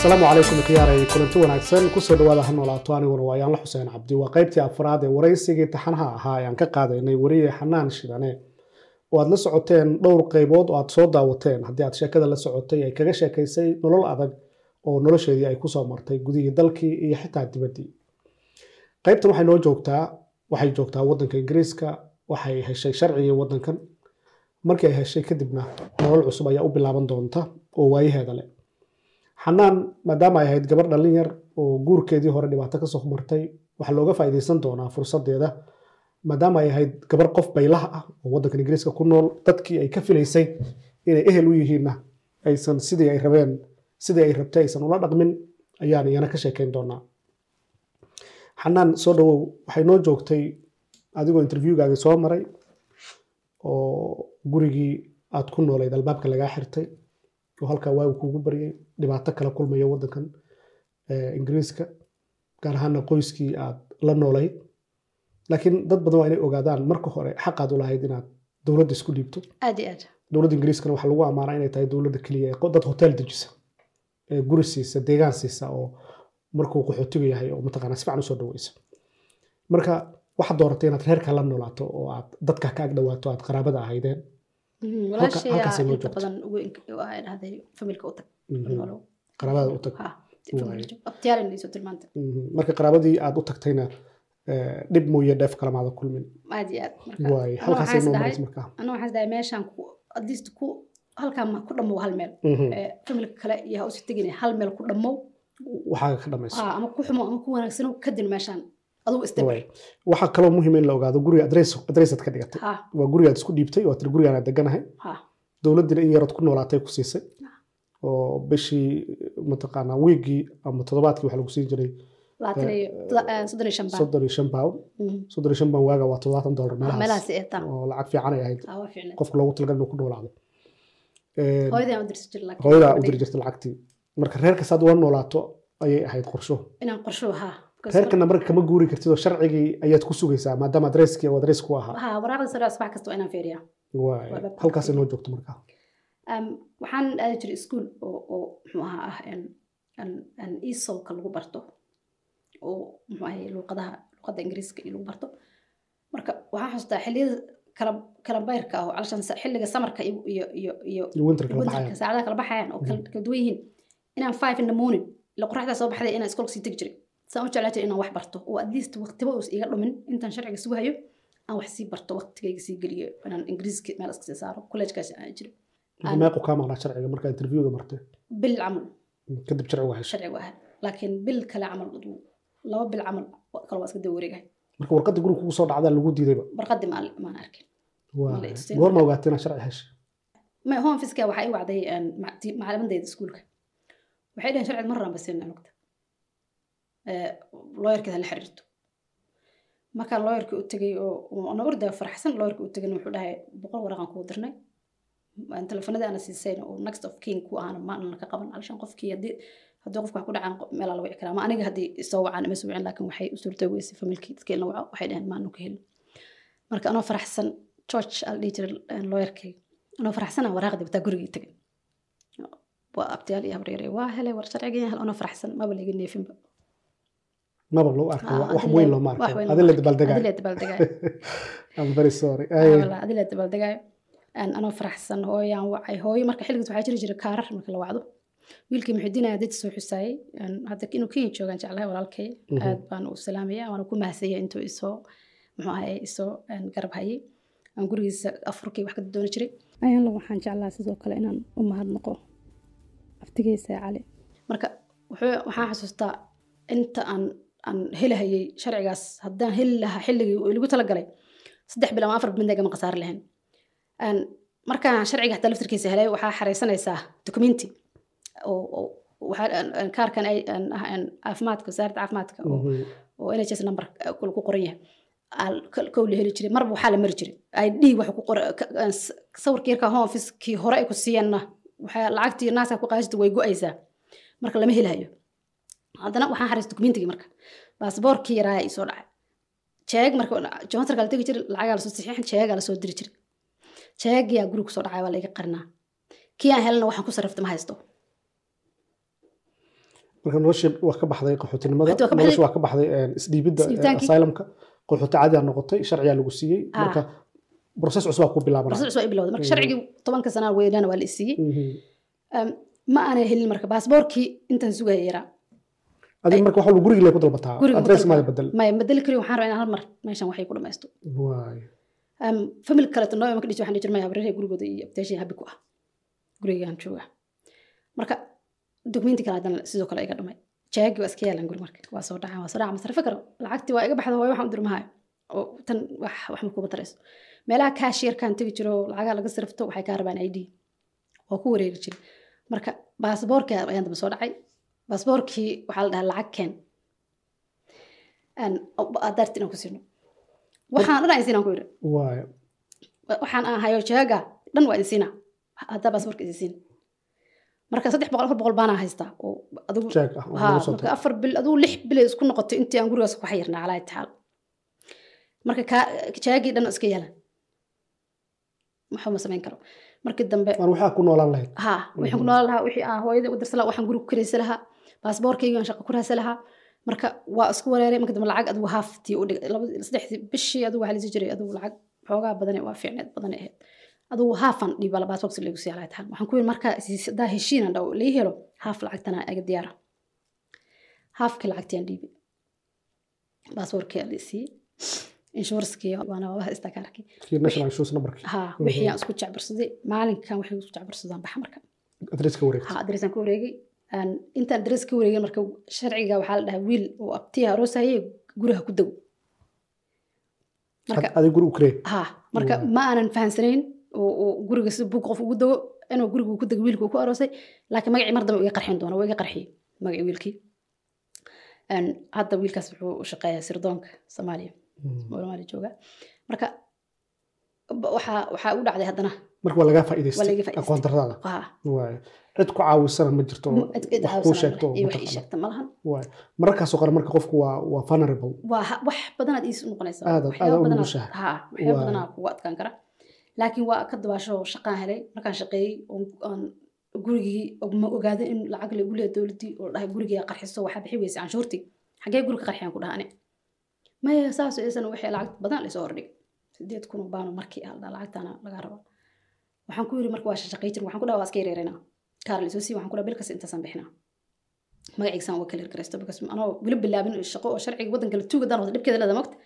asalaamu calaykum khiyaaray kulanti wanaagsan. Kusoo dhawaada ha noolaato aniguna waa yaanla xuseen cabdi. Waa qaybtii afraad ee waraysigii taxanaha ahaa ayaan ka qaadaynay weriye xanaan shidane oo aad la socoteen dhowr qaybood oo aad soo daawateen haddii aad sheekada la socotay ay kaga sheekaysay nolol adag oo nolosheedii ay ku soo martay gudihii dalkii iyo xitaa dibaddii qaybtan waxay noo joogtaa waxay joogtaa waddanka ingiriiska waxay heshay sharcigii waddankan. Markii ay heshay kadibna nolol cusub ayaa u bilaaban doonta oo waayaheeda leh xanaan maadaama ay ahayd gabar dhallin yar oo guurkeedii hore dhibaato ka soo martay waxaa looga faa'iidaysan doonaa fursadeeda maadaama ay ahayd gabar qof baylaha ah oo waddankan ingiriiska ku nool dadkii ay ka filaysay inay ehel u yihiinna aysan sidii ay rabeen sidii ay rabtay aysan ula dhaqmin ayaan iyana ka sheekayn doonaa. Xanaan soo dhawow waxay noo joogtay adigoo interviewgaagi soo maray oo gurigii aad ku noolayd albaabka lagaa xirtay halkaa waagu kuugu baryay dhibaato kala kulmaya waddankan ingiriiska gaar ahaana qoyskii aad la noolayd laakiin dad badan waa inay ogaadaan marka hore xaqaad u lahayd inaad dowladda isku dhiibto. Dowladda ingiriiskana waxaa lagu ammaanaa inay tahay dowladda keliya ee dad hotel dejisa ee guri siisa deegaan siisa oo markuu qaxootiga yahay oo mataqaanaa si fiican u soo dhaweysa marka waxaad dooratay inaad reerka la noolaato oo aad dadka ka ag dhawaato aad qaraabada ahaydeen marka qaraabadii aad u tagtayna eh, dhib mooye dheef kalamaada kulmin. Meeshaan ku dhammow hal meel. Mhm. ee familka kale iyo ha usi tegin hal meel ku dhammow waxaaga ka dhamayso. Ha ama ku xumo ama ku wanaagsano kadin meeshaan waxaa kaloo muhiim in la ogaado guriga adres adresaad ka dhigatay. Waa gurigaad isku dhiibtay oo tiri gurigaan deganahay. Ha. Dowladdina in yarood ku noolaatay ku siisay. Oo bishii mataqaanaa wiigii ama toddobaadkii waxaa lagu siin jiray toda- eh, soddon iyo shan pound soddon iyo shan pound waaga waa toddobaatan dollar meelahaas ee tan. Oo lacag fiican ay ahayd. Ha waa fiicnay qofka loogu talagal inuu ku noolaado. Eh, hooyadaa u diri jirta lacagtii. Marka reerka saad ula noolaato ayay ahayd qorsho. Inaan qorsho ha reerkana marka kama guuri kartid oo sharcigii ayaad ku sugaysaa maadaama adreskii oo adres ku ahaa. Ha waraaqda sare subax kasta waa inaan fiiriyaa. Waay. Waa baabka. halkaasay noo joogto markaa. Um, waxaan aadi jiray iskuul oo muxuu ahaa ah esolka lagu barto. Oo muxuu ahay luqadaha luqadda ingiriiska iyo lagu barto. Marka waxaan xasuustaa xilliyada kala kala bayrka ah oo calashan xilliga samarka iyo winterka saacadaha kala baxayaan oo kala kala duwan yihiin. Inaan five in the morning ila qoraxdaa soo baxday inaan iskoolka sii tegi jiray saan u jeclaa inaan wax barto oo at least waqtiba uus iga dhumin. Intaan sharciga sugahayo aan wax sii barto waqtigayga sii geliyo. Inaan ingiriiska meel iska sii saaro kolleejkaasi aan Inta meequ kaa maqnaa sharciga markaa interviewga martay bil camal kadib sharcigu heshay sharcigu ahaa laakiin bil kale camal laba bil camal kale waa iska daba wareegahay marka warqadda guriga kugu soo dhacdaa lagu diidayba barqadii maan arkin. Goorma ogaatay inaad sharci heshay home fiska waxaa ii wacday een, ma- ti- macalimadeyda iskuulka waxay dhaheen sharciga mar ramba siinaa nugta looyarkeeda la xiriirto. Markaan looyarkii u tegay oo ana ordaa faraxsan looyarkii u tegayna wuxuu dhahay boqol waraaqan kuu dirnay. Aan telefoonadii ana siisayna oo next of king ku ahana ma aanan ka qaban alshan qofkii haddii haddii qofka wax ku dhacaan meelaa la wici karaa ma aniga haddii isoo wacaan ima soo wicin laakiin waxay u suurtay weysay familkii dadkii in la waco waxay dhaheen maanu ka helin. Marka anoo faraxsan george al dhihi jiray looyarkay anoo faraxsana waraaqdii bataa gurigii tegay waa abtiyaal iyo habreere waa helay war sharcigan anoo faraxsan maba laga neefinba maba loo arkay Ah, wax weyn looma weyn adin la Aan anoo faraxsan hooyaan wacay. Hooyo marka xilligaas waxaa jiri jiray kaarar marka la wacdo. Wiilkii muxidiinaya dad soo xusaayey Aan hadda inuu kenya joogaan jeclahay walaalkay. Mhm. aad baan u salaamaya waana ku mahadsanaya intuu isoo muxuu ahay isoo garab hayay. Aan gurigiisa afurkii wax ka dooni jiray. Ayaanla waxaan jeclaa sidoo kale inaan u mahadnaqo. Aftigeysa cali. Marka waxaan xasuustaa inta aan aan helahayay sharcigaas. Haddaan heli lahaa xilligii igu talagalay saddex bil ama afar bil midna igama khasaari lahayn. Aan markaan sharciga xataa laftirkiisa helay waxaa xareysanaysaa documenti kaarkan caafimaadka wasaaradda caafimaadka oo mhm. oo nhs number kule ku qoran yahay. Kow la heli jiray. Marba waxaa la mari jiray. Id waxa ku s- sawirka yarka home officekii hore ay ku siiyeenna. Waxaa lacagtii naaska ku qaadista way go'aysaa. Marka lama helayo haddana waxaan xariis dokumentigii marka. Baasboorkii yaraa isoo dhacay. Jeeg marka jomatarka la tegi jiray lacagaa la soo saxiixin jeegaa la soo diri jiray. Jeegiyaa guriga ku soo dhacay waa la iga qarinaa. Kii aan helana waxaan ku sarrifta ma haysto. Marka noloshii waa ka baxday qaxootinimada. Noloshii waa ka baxday een, isdhiibidda Isdhiibitaankii. asylumka. Qaxooti caadiyaa noqotay sharciyaa lagu siiyey. Ah. marka process cusub aa ku bilaabanaya. Process waa i marka Mm. sharcigii tobanka sanaa weynana waa la isiiyey Mhm. Um, ma aanay helin marka. Baasboorkii intaan sugaya yaraa adiga marka waxa gurigii lay ku dalbataa guriga dalbaa. maada bedel maya bedeli kariyo waxaan rabaa inaan hal mar meeshan waxay ku dhamaysto waay um, family noo ima ka dhisi waxaan dhihi jirmaya habrere gurigooda iyo abteeshay habi ku ah gurigaan jooga marka dokumenti kale haddana sidoo kale iga dhumay jaagi waa iska yaalan guri marka waa soo dhacaan waa soo dhacaan masarfe karo lacagtii waa iga baxda hooyo waxaan u dirmahayo oo tan wax wax ma kuba tarayso meelaha kaashiyarkaan tegi jiro lacagaa laga sirfto waxay kaa rabaan id waa ku wareegi jiray marka baasboorkii ayaan daba soo dhacay baasboorkii waxaa la dhahaa lacag keen adaarti inaan ku siino waxaan dhan aan siinaan ku yidhi waxaan aan hayo jaaga dhan waa idin siinaa haddaa baasboorka idin siin. Marka saddex boqol afar boqol baanaa haystaa oo adigu marka afar bil adigu lix bilay isku noqotay intii aan gurigaas ku xayirnaa calaa itaxaal marka kaa jaagii dhan iska yeelan waxba ma samayn karo? Markii dambe waxaa ku noolaan lahayd. Haa waxaan ku noolaan lahaa wixii aan hooyada u dirsan lahaa waxaan guriga ku karaysa lahaa baasboorkaygaan shaqo ku raasa lahaa. Marka waa isku wareeray marka dambe lacag adigu haaftii u dhigay saddexdii bishii adigu waxaa lasi jiray adigu lacag xoogaa badane waa fiicneed badane ahayd. Adigu haafan dhiibala baasboorka lagu sii alaa tahan. Waxaan ku yiri marka hadaa heshiinan dhaw lii helo haaf lacagtana aga diyaara haafkii lacagtiyan dhiibi baasboorkii la siiyey inshuraskii waana waa haystaa kaarkii kii national insurance numberkii. Haa wixii aan isku jecbarsaday maalinkan waxay isku jecbarsadaan baxa marka. Adreesaan ka wareegay intaan adrees ka wareegay marka sharciga waxaa la dhahaa wiil oo abtiya aroosaye guriga ku dago marka Waa. ma aanan fahansanayn oo oo guriga si bug qof ugu dago inuu guriga ku dago wiilka uu ku aroosay laakiin magacii mar dambe iga qarxin doona waa iga qarxiyey magacii wiilkii. Hadda wiilkaas wuxuu u shaqeeyaa sirdoonka soomaaliya. Soomaaliya jooga. Marka waxaa u dhacday haddana marka waa lagaa faa'iidaystay aqoon darrada waay cid ku caawisana ma jirto caawisanaa sheegto oo iyo wax ii mataqaana. sheegta ma lahan. Waay mararkaasoo qore marka qofku waa waa vulnerable. Waa ha- wax badanaad iis noqonaysaa Aad- waxyaabo aad u badanaad- nugushahay. haa waxyaabo Waa. badanaa kugu adkaan kara. Laakiin waa ka dabaasho shaqaan helay markaan shaqeeyey oon gurigii ma ogaado in lacag lagu leeya dowladdii oo dhahay gurigii qarxiso waxaa bixi weysa canshuurtii xagee guriga qarxiyaan ku dhahane maya saas isan wixii lacag badan laysoo hordhig sideed kun oo baano markii ah lacagtaana lagaa raba waxaan ku yiri marka waa shaqay jirin waxaan ku dhaha waa iska yareeranaa kaar sii waxaan ku dhaha bil kasta intaasaan bixinaa magaciisaan waa kala garaysto because anoo weli bilaabin shaqo oo sharciga waddanka la tuuga daan wata dhibkeeda leeda mogta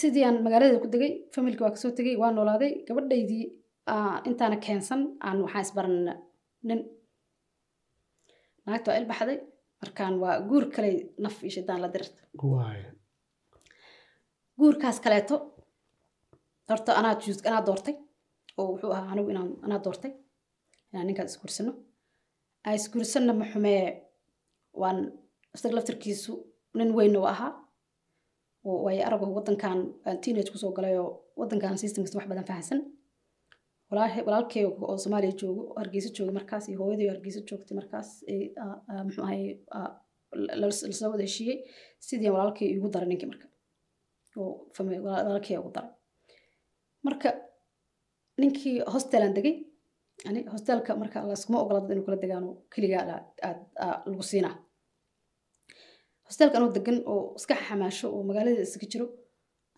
sidii aan magaalada ku degay familka waa ka soo tegay waa noolaaday gabadhaydii ah, intaana keensan aan waxaan isbaran nin. Naagta waa ilbaxday markaan waa guur kale naf iyo shidaan la dirirta guurkaas kaleeto horta anaa juus anaa doortay oo wuxuu ahaa anigu anaa doortay. Inaan ninkaas isguursano aan isguursanna ma xumee waan isaga laftarkiisu nin weynna waa ahaa waayo arago waddankan aan teenage ku soo galay oo waddankan systemkiisa wax badan fahansan. Walaalkay oo soomaaliya joogo oo hargeysa jooga markaas iyo hooyadii oo hargeysa joogtay markaas muxuu ahay ah, la- la- la soo wada heshiiyey sidii aan walaalkay igu daray ninkii marka. Oo fami- walaal- walaalkay ugu daray. Marka ninkii hostelaan degay ani hostelka marka laskuma ogola dad inuu kala degaano keligaa lagu siinaa hostelka anoo degan oo iska xamaasho oo magaalada iska jiro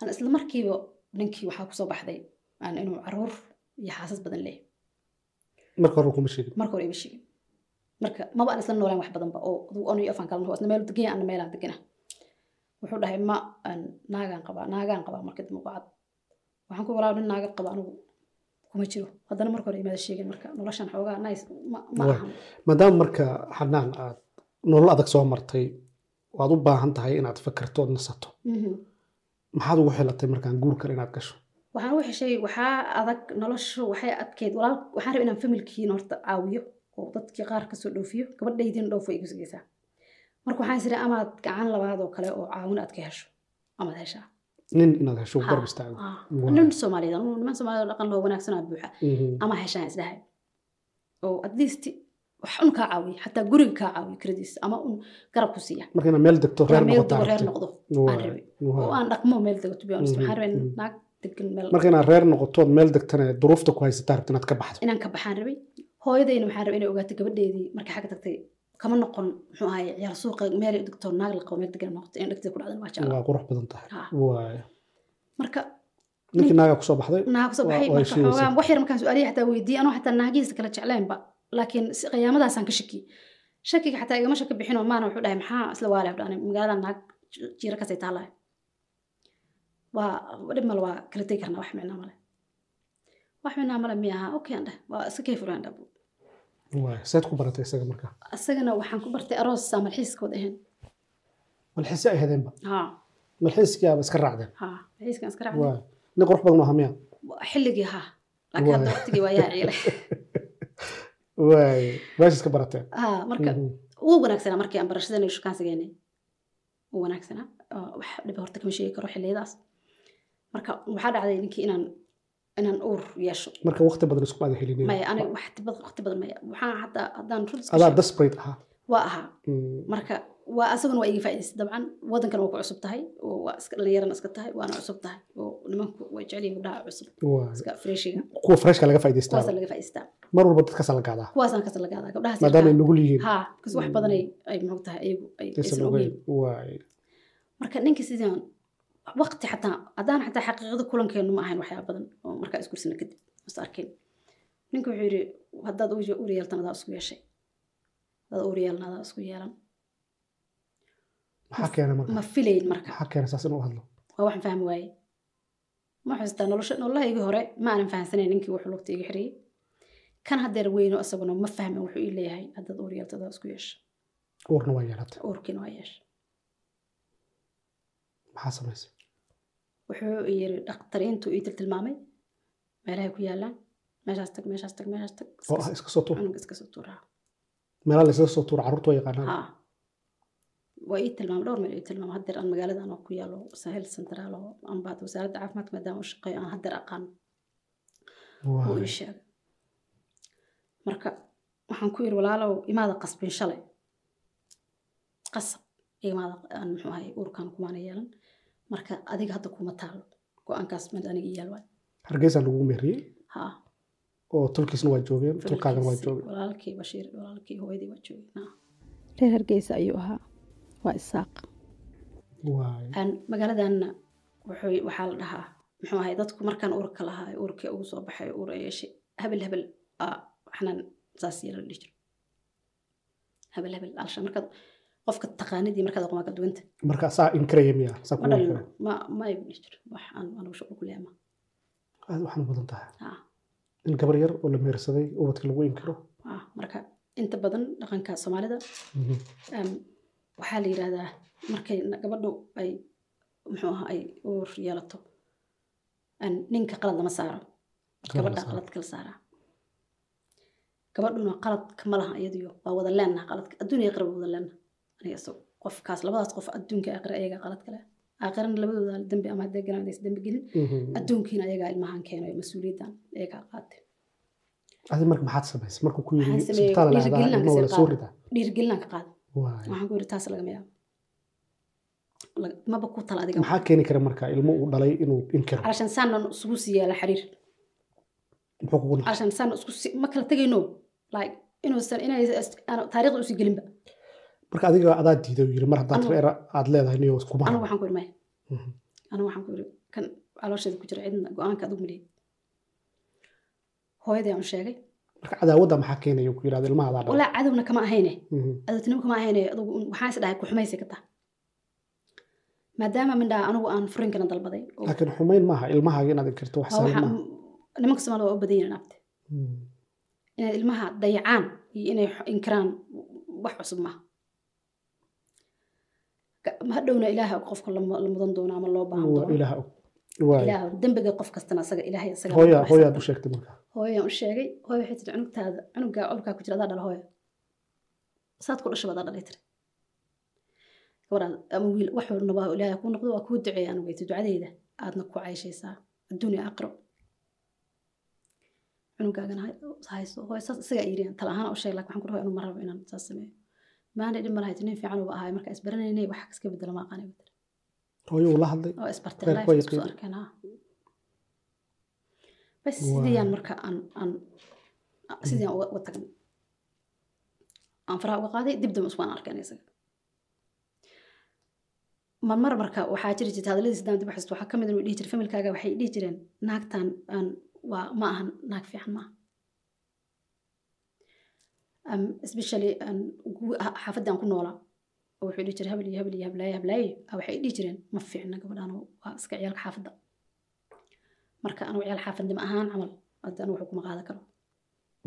aan isla markiiba ninkii waxaa ku soo baxday aan inuu carruur iyo xaasas badan leeyahay. Marka hore kuma sheegin. Marka hore ima sheegin. Marka maba aan isla noolaan wax badanba oo anu iyo afaan isna meel deganya ana meelaan degana wuxuu dhahay ma aan naagaan qabaa naagaan qabaa marka dambe qacad waxaan ku walaa nin naagad qaba anigu kuma jiro. Haddana marka hore imaada sheegin marka noloshan xoogaa nice. Ma ma Waa. ahan maadaama marka xanaan aad nolol adag soo martay waad u baahan tahay inaad fakarto ood nasato. Mhm. maxaad ugu xilatay markaan guur kale inaad gasho? Waxaan u heshay waxaa adag noloshu waxay adkeyd. Walaal waxaan rabay inaan familkiina horta caawiyo oo dadkii qaar ka soo dhoofiyo gabadhaydiina dhoofo igu sigeysaa marka waxaan isiri amaad gacan labaad oo kale oo caawin aad ka hesho amaad heshaa nin inaad hesho garab istaago nin soomaaliyeed anu niman soomaaliyed oo dhaqan loo wanaagsanaa buuxa Mhm. ama heshaan isdhahay. Oo at least wax un kaa caawiya xataa guriga kaa caawiya kiradiisa ama un garab ku siiya. Marka inaad meel degto reer noqoto reer noqdo aan rabay Waa. oo aan dhaqmo meel dego to be honest. Mhm, rabay mhm. naag degan meel marka inaad reer noqoto ood meel degtana duruufta ku haysataa rabta inaad ka baxdo. Inaan ka baxaan rabay hooyadayna waxaan rabay inay ogaato gabadheedii markay xagga tagtay kama noqon muxuu ahay ciyaar suuqa meel dhigto naag la qabo meel degan noqoto in dhigtay ku dhacdan waa jeclaa waa qurux badan tahay. Ha. waay marka ninkii naaga ku soo baxday? Naag ku soo baxay marka xoogaa wax yar markaan su'aaliya xataa weydiiyey anoo xataa naagihiisa kala jecleenba laakiin si- qiyaamadaasaan ka shaki. Shakiga xataa igama shaka bixinoo maana wuxuu dhahay maxaa isla waale dhani magaalada naag ji- jiira kasay taalahay waa dhib male waa kala tegi karnaa wax micnaa male wax micnaa male miya ahaa okay aan dheh waa iska kay furaan seed ku baratay isaga marka? Isagana waxaan ku bartay aroos saa malxiiskood ahayn. Malxiisi ay hadeenba ha. Malxiiskiyaaba iska raacdeen ha malxiiskan iska waay nin qurux badan oo hamiya. Xilligii ha. Laakiin hadda waqtigii waa yaa ciile waay meesha iska barateen marka Mhm. wuu wanaagsanaa markii aan barashadana shukaansigeynay wuu wanaagsanaa oo wax dhiba horta kama sheegi karo xilliyadaas. Marka waxaa dhacday ninkii inaan inaan uur yeesho marka waqti badan isku aada helinin maya aniga wax tibad waqti badan maya waxaan hataa haddaan rud adaa desperate ahaa waa ahaa marka waa asaguna waa iga faa'idaystay dabcan waddankan waa ku cusub tahay oo waa iska dhallinyarana iska tahay waana cusub tahay oo nimanku way jecel yihiin gabdhaha cusub iska freshiga kuwa freshka laga faa'idaystaa kuwaasa laga faa'idaystaa mar walba dadkaasa la gaadaa kuwaasaan kasa la gaadaa gabdhahaas maadaama ay nugul yihiin haa kas wax badan ay ay muxuu tahay ayagu ay aysan waay marka ninka sidaan waqti xataa haddaan xataa xaqiiqada kulankeenu ma ahayn waxyaaba badan oo markaa isgursana kadib is arkin. Ninka wuxuu yidhi haddaad uur uur yeeltan adaa isku yeeshay. Haddaad uur yeelan adaa isku yeelan. Ma filayn marka. Waa waxaan fahmi waaye ma xustaa nolosha nololahaygii hore ma aanan fahamsanayn ninkii wuxuu lugta iga xiriyey. Kan haddeer weyno isaguna ma fahmin wuxuu ii leeyahay haddaad uur yeelto adaa isku yeesha uurna waa yeelatay. Uurkiina waa yeesha maxaa samaysay wuxuu yiri dhakhtariintu ii tiltilmaamay meelahay ku yaalaan meeshaas tag meeshaas tag meeshaas tag oo ah iska soo tuur. Cunug iska soo tuuraa meelaa la iskaga soo waa yaqaanaan. Haa. Waa ii tilmaamay dhowr meel ii tilmaamay. Haddeer aan magaaladan oo ku yaalo sahel centraal oo ambaad wasaaradda caafimaadka maadaama u shaqeeyo aan haddeer aqaan uu ii sheegay. Marka waxaan ku yiri walaalow imaada qasbin shalay. Qasab imaada aan muxuu ahay uurkan kumaana yeelan marka adiga hadda kuma taalo go'aankaas mid aniga ii yaal waay. Hargeysa lagu meeriyey haa. Oo tulkiisna waa joogeen tulkaagana waa joogeen. walaalkii bashiir walaalkii hooyadii waa joogeen reer hargeysa ayuu ahaa. Waa isaaq. Magaaladanna wuxuu waxaa la dhahaa muxuu ahay dadku markaan uurka lahaa uurkii ugu soo baxay uur ay yeeshay hebel hebel aa waxnaan saas yeela la dhihi jiro hebel hebel alsha markaad qofka taqaanidii markaad aqoon waa duwanta. Marka saa inkaraya miya saa ma kuwa dhalino inkara ma ma ay dhihi jiro. Wax aan anugu shuqul ku leema aad waxaan u badan tahay. In gabar yar oo la meersaday ubadka lagu inkiro. Marka inta badan dhaqanka soomaalida Mhm. Waxaa la yidhaahdaa markay gabadhu ay muxuu ahaa ay uur yeelato. Ninka qalad lama saaro. Gabadha qalad kala saaraa. Gabadhuna qaladka ma laha iyadiyo waa wada leenaha qaladka. Adduuniya aqraba wada qofkaas labadaas qof adduunka aakira ayagaa qalad kale. Aakirana labadooda dambi ama hadee garan adaysa dambi gelin. Mhm. Adduunkiina ayagaa ilmahan keeno mas'uuliyadan ayagaa qaate adi marka maxaad samaysa markuu ku yiri dhiirgelinaan ka qaada waxaan ku yiri taas lagama yaabo maba ku tala adiga. Maxaa keeni kara marka ilmo uu dhalay inuu inkiro calashan saanan isugu sii yaalla xiriir. Muxuu kugu calashan saanan isku ma kala tegayno like inuusan inay taariikhda u sii gelinba marka adiga adaa diiday yiri mar haddaad reer aad leedahay niyo kuma waxaan ku irmay mhm. anigu waxaan ku iri kan calooshada ku jira cidna go'aanka adigu maliyay hooyadii aan sheegay. Marka cadaawadda maxaa keenaya ku yidhahda ilmaha adaa walaa cadowna kama ahayne. Mhm. Cadowtinimo kama ahayne. Adugu waxaan is dhahay ku xumaysay ka maadaama mindhaa anigu aan furinkana dalbaday laakiin xumayn maaha ilmahaaga inaad inkirto wax saamaa nimanka soomaalida waa u badan yihiin mhm. abte inaad ilmaha dayacaan iyo inay inkiraan wax cusub maaha hadhowna ilaaha qofka la mu- la mudan doono ama loo baahan doono. ilaah ilaah dembiga qof kastana asaga ilaahay asaga hooya hooyaad u sheegtay marka. Hooyaan u sheegay. Hooya waxay tiri cunugtaada cunugaa olkaa ku jira adaa dhala hooya. Saad ku dhashay baad dhalay tiri ama wiil wax walnaba ilaahay kuu noqdo waa kuu duceeya anigu weyta ducadeyda aadna ku cayshaysaa adduunya aqro. Cunugaagana hay- hayso hooya saas isagaa yiri tala ahaan u sheeg laakiin waxaan ku dhahay anu ma rabo inaan saas sameeyo maana dhib ma lahayd nin fiican uba ahay markaa isbaranaynay wax iska bedela ma aqaanay batir hooyo uu la hadlay. Oo isbartay Reer life way isku soo qiimi. arkeen haa bas Waa. sidiyaan marka aan aan sidiyaan uga tagnay aan faraha uga qaaday dib damba iskuaan arkeen isaga. Marmar marka waxaa jiri jirta hadalladii sidaan dib xasuusto waxaa ka mid inuu dhihi jiray familkaaga waxay dhihi jireen naagtan aan waa ma ahan naag fiican um, especially xaafadda aan ku noolaa oo wuxuu dhihi jiray habel iyo habel iyo hablaaye hablaaye waxay dhihi jireen ma fiicna gabadhaan waa iska ciyaalka xaafadda marka anu ciyaal xaafadnimo ahaan camal hadda anu kuma qaadan karo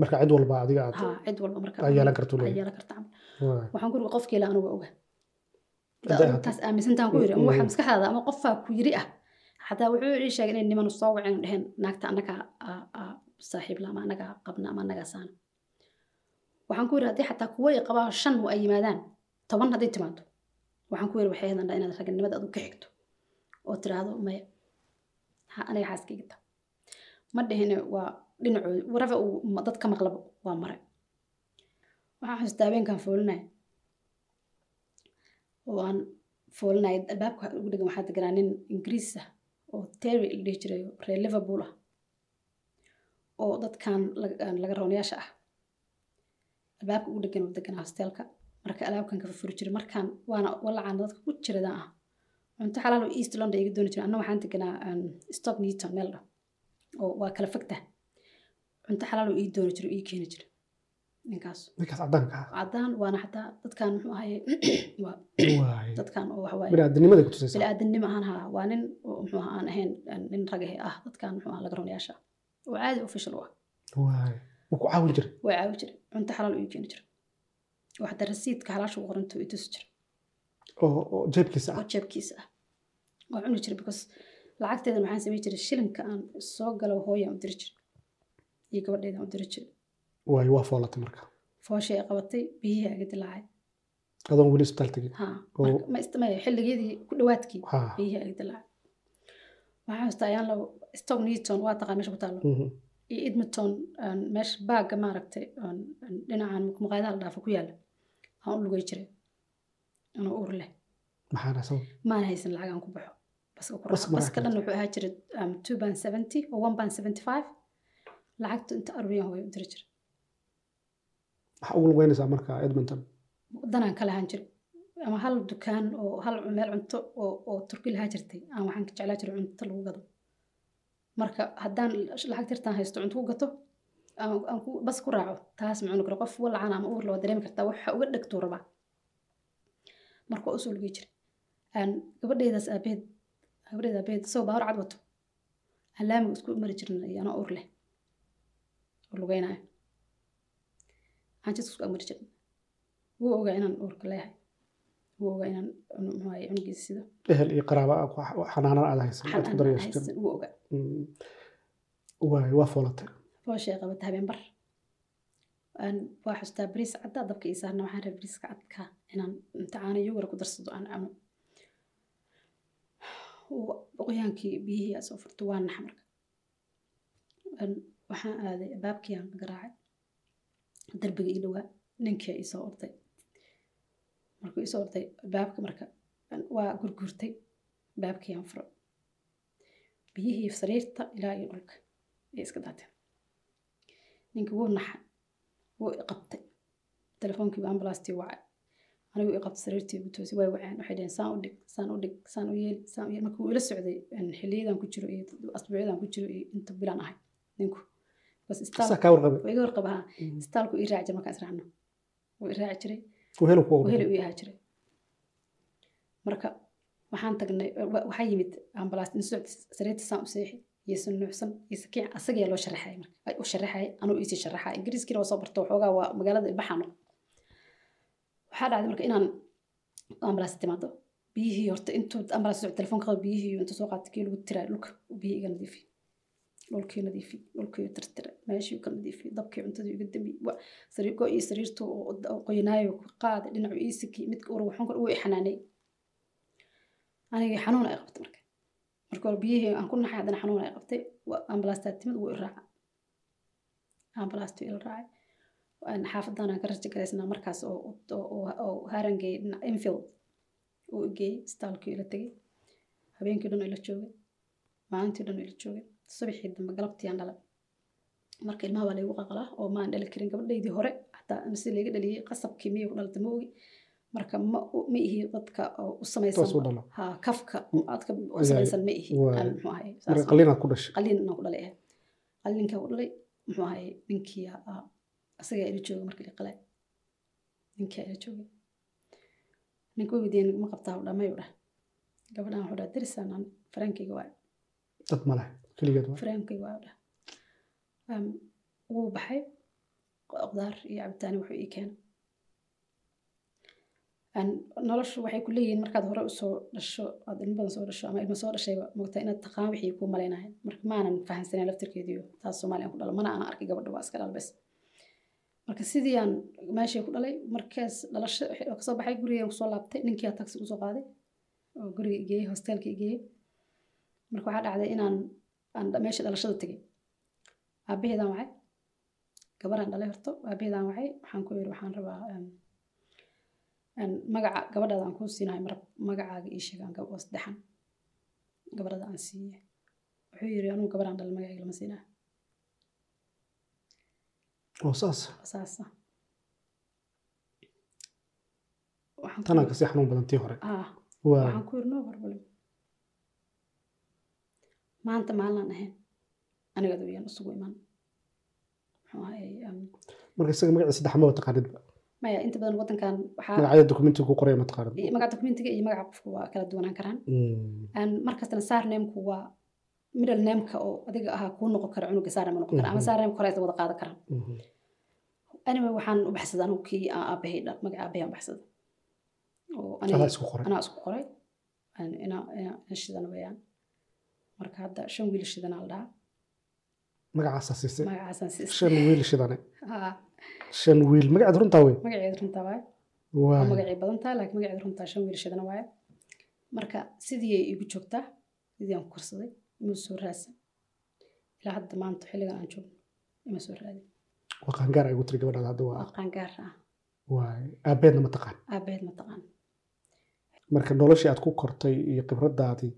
marka cid walba adiga aad cid walba marka Ay yeelan karto leeyahay. yeelan waxaan ku yiri qofkii oga taas aaminsantaan ku yiri ama waxa maskaxdaada ama qofaa ku yiri ah xataa wuxuu ii sheegay inay niman soo waceen dheheen naagta annaga saaxiib la ama annaga qabna ama annaga saana waxaan ku yiri haddii xataa kuwa qabaa shan ay yimaadaan toban hadday timaado waxaan ku yiri waxay hadandhaa inaad raganimada adu ka xigto oo tiraahdo maya ha aniga xaaskayga ta ma dhihine waa dhinacooda warafa uu dad ka maqlabo waa mare. Waxaan xasuustaa habeenkan foolinaya oo aan foolinaya albaabka ugu dhegan waxaa deganaa nin ingiriis ah oo terry la dhihi jiray reer liverpool ah oo dadkan laga roonayaasha ah albaabka ugu dhegan oo deganaa hostelka. Marka alaabkan ka furfuri jiray markaan waana walacaan dadka ku jiradaan ah. Cunto xalaal oo east london iga dooni jiray. Anna waxaan deganaa stock newton meel dha oo waa kala fogta. Cunto xalaal oo ii dooni jiray oo ii keeni jiray. Ninkaas. Ninkaas caddaanka ah. Waana xataa dadkan muxuu ahaye dadkan oo waxawaaye biniaadamnimada ku tusaysa biniaadanimo ahaan haa waa nin muxuu aan ahayn nin ragahe ah dadkan muxuu ahaa laga ronayaasha oo caadi official u ah. Waay wuu ku caawin jiray. Way caawi jiray cunto xalaal u ii keeni jiray oo xataa rasiidka xalaasha u qoranto i tusi jiray oo oo jeebkiisa oo ah jeebkiisa ah. Waa cuni jiray because lacagteedan waxaan samayn jiray shilinka aan soo galo hooyaan u diri jiray iyo gabadheedaan u diri jiray waay waa foolatay marka. Fooshay ay qabatay biyihii aga dilaacay adoon weli isbitaal tegin ha Oo. marka ma istamaya xilligeedii ku dhawaadkii ha biyihii aga dilaacay waxaan xasuustaa ayaan law stock newton waa taqaa meesha ku taallo Mhm. Iyo edmonton meesha baagga maaragtay dhinacan maqaayadaha la dhaafo ku yaalla aan u lugay jiray. Anoo uur leh. Maan haysan lacag aan ku baxo. Baska dhan wuxuu ahaa jiray um, two band seventy oo one band seventy five. Lacagtu inta aruriyan hooyo u diri jiray. Maxaa ugu lugeynaysaa marka edmonton. Wadanaan ka lahaan jiray. Ama hal dukaan oo hal meel cunto oo oo turki lahaa jirtay. Aan waxaan ka jeclaa jiray cunto lagu gado marka haddaan lacag tirtaan haysto cunto ku gato aan bas ku raaco taas ma cuni karo. Qof walacaan ama uur loo dareemi kartaa waxa uga dhegtuu rabaa marka u soo lugay jiray aan gabadheedaas aabeed gabadheeda aabeed isagoo baawar cad wato. Aan laamiga isku mari jirin iyo anoo uur leh oo lugeynaayo. Aan jidka isku agmari jirin wuu ogaa inaan uurka leeyahay. Wuu ogaa inaan muxuu ahaye cunugiisa sido. Ehel iyo qaraaba xanaanana aad haysan aad ku daryeesho haysan wuu ogaa waa foolatay fooshay qabata habeen bar aan waa xustaa bariis cadda dabka ii saarna waxaan rabay bariiska cadka inaan imtixaano yogara ku darsado aan Wa- qoyaankii biyihii soo furto waa nax marka Aan- waxaan aaday baabkii aan garaacay darbiga ii dhowaa ninkii ii soo orday markuu ii soo orday baabka marka waa gurgurtay baabkii aan furo biyihii sariirta ilaa iyo dhulka ay iska daateen ninkii wuu naxay wuu i qabtay telefoonkiiba ambulastii wacay anigu i qabtay sariirtii igu toosay way waceen waxay dhaheen saan u dhig saan u dhig saan u yeeli saan u yeeli marka wuu ila socday xilliyadan ku jiro iyo asbuucyadan ku jiro iyo inta bilaan ahay ninku iga warqaba ha istaalku ii raaci jiray markaan israacno wuu i raaci jiray wehelu ku weheli u yahaa jiray marka waxaan tagnay wa- waxaa yimid ambalaas in socod sariirta saan u seexi si nuucsan sakiic asagaa loo sharaxay marka. Ay u sharaxay anuu iisii sharaxaa ingiriiskiina waa soo barto waxoogaa waa magaalada baxano. Waxaa dhacday marka inaan ambalaas timaado. Biyihii horta intuu ambalaas socod telefoonka qabo biyihii intuu soo qaatay kii lagu tiraa dhulka biyihii iga nadiifi dhulkii nadiifi dhulkii tirtira meeshii ka nadiifi dabkii cuntadii iga dami sariirko iyo sariirtu qoyanaayo ka qaaday dhinacu iisiki midka ur waxaan kor uu i xanaanay aniga xanuun ay qabtay marka. Marka hore biyihii aan ku naxay haddana xanuun ay qabtay ambalaastaa timid wuu i raaca ambalaastuu ila raacay. Waan xaafadan aan ka raja garaysnaa markaas oo haarangay dhinaca infield uu geeyey istaalkii ila tegey habeenkii dhan ila joogay. Maalintii dhan ila joogay. Subaxii dambe galabtii dhalay. Marka ilmaha waa laygu qalqalaa oo maan dhali karin gabadhaydii hore. Xataa mise laga dhaliyey qasabkii miyay ku dhalata ma ogi marka ma ihi dadka oo u samaysan Toos u dhalo. ha kafka aadka u Ayaa- samaysan ma ihi. Marka qalinaad ku dhashay. Qalin inaan ku dhalay ku muxuu ahay ninkii aa asagaa ila jooga markii la qalay. Ninkaa ila joogay ninka weydiiyey ma qabtaa u dhamay u dhah gabadhan wuxuu dhaha darisaan aan faraankayga waa dad ma leh keligeed waa faraankayga waa u dhah Am, wuu baxay qudaar iyo cabitaani wuxuu ii keenay noloshu waxay ku leeyihiin markaad hore u soo dhasho aad ilmo badan soo dhasho ama ilmo soo dhashayba mogtaa inaad taqaan wixii kuu malaynahay marka maanan fahansanen laftirkeediyo taas soomaaliyan ku dhalo mana aan arkay gabadha waa iska dhalbes marka sidii aan meeshii ku dhalay markaas dhalasho ka soo baxay gurigaan ku soo laabtay ninkiyaa taxi ku soo qaaday oo guriga igeeyey hostelka igeeyey marka waxaa dhacday inaan aan meeshii dhalashada tegey aabaheedaan wacay gabaraan dhalay horto aabaheedaan wacay waxaan ku yiri waxaan rabaa magaca gabadhaada aan kuu siinahay marab magacaaga ii sheegaan gab oo saddexan gabadhada aan siiye wuxuu yiri anugu gabadhaan dhalay magacayga lama siinaa oo saas? Saasa tanaa ka sii xanuun badan tii hore. Waa waxaan ku yiri no problem maanta maalinaan ahayn aniga adowyaan isugu iman marka isaga magaciisa saddex maba taqaanidba maya inta badan wadankan magacyada dokumentiga ku qoraya ma taqaanid? Iyo magaca dokumentiga iyo magaca qofka waa kala duwanaan karaan. Mm. Markastana sarnameku waa middle nameka oo adiga ahaa kuu noqon kara cunuga sarname noqon kara. Ama Mhm. sarname kore aysa wada qaadan karaan Mhm. anyway waxaan u baxsaday anugu kii aan aabahay dhal magaca aabahay aan baxsaday oo anaa isku qoray. Een, ina ina ina shidan weeyaan. Marka hadda shan wiil shidana la dhahaa siisay. Magacaasaan siis shan wiil shidane shan wiil magaceed runtaa wey magaceeda runtaa waaye waa magacii badan tahay laakiin magaceeda runtaa shan wiil shidana waaye marka sidii ay igu joogtaa sidii aan ku korsaday ima soo raadsan ilaa hadda maanta xilligan aan joogno ima soo raadin waa qaangaar ay ugu tiri gabadhaada hadda waa qaangaar ah waay aabeedna ma taqaan aabaheed ma taqaan marka noloshii aad ku kortay iyo khibradaadii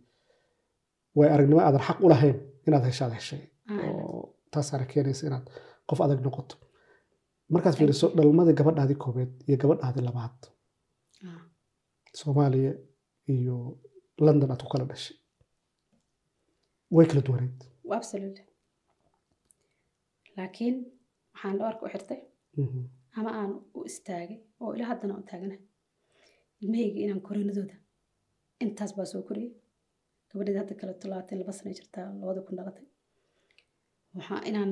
way aragnimo aadan xaq u lahayn inaad heshaad heshay oo taasaana keenaysa inaad qof adag noqoto markaad fiiriso dhalmadii gabadhaadii koobeed iyo gabadhaadii labaad. Ah, soomaaliya iyo london aad ku kala dhashay. Way kala duwaneed absolutely. Laakiin waxaan dhawarka u xirtay Mhm. ama aan u istaagay oo ilaa haddana u taaganahay ilmahayga inaan korinadooda intaas baa soo koriyey. Gabadheed hadda kale tolabaatan laba sana jirtaa labada kun dhalatay waxaa inaan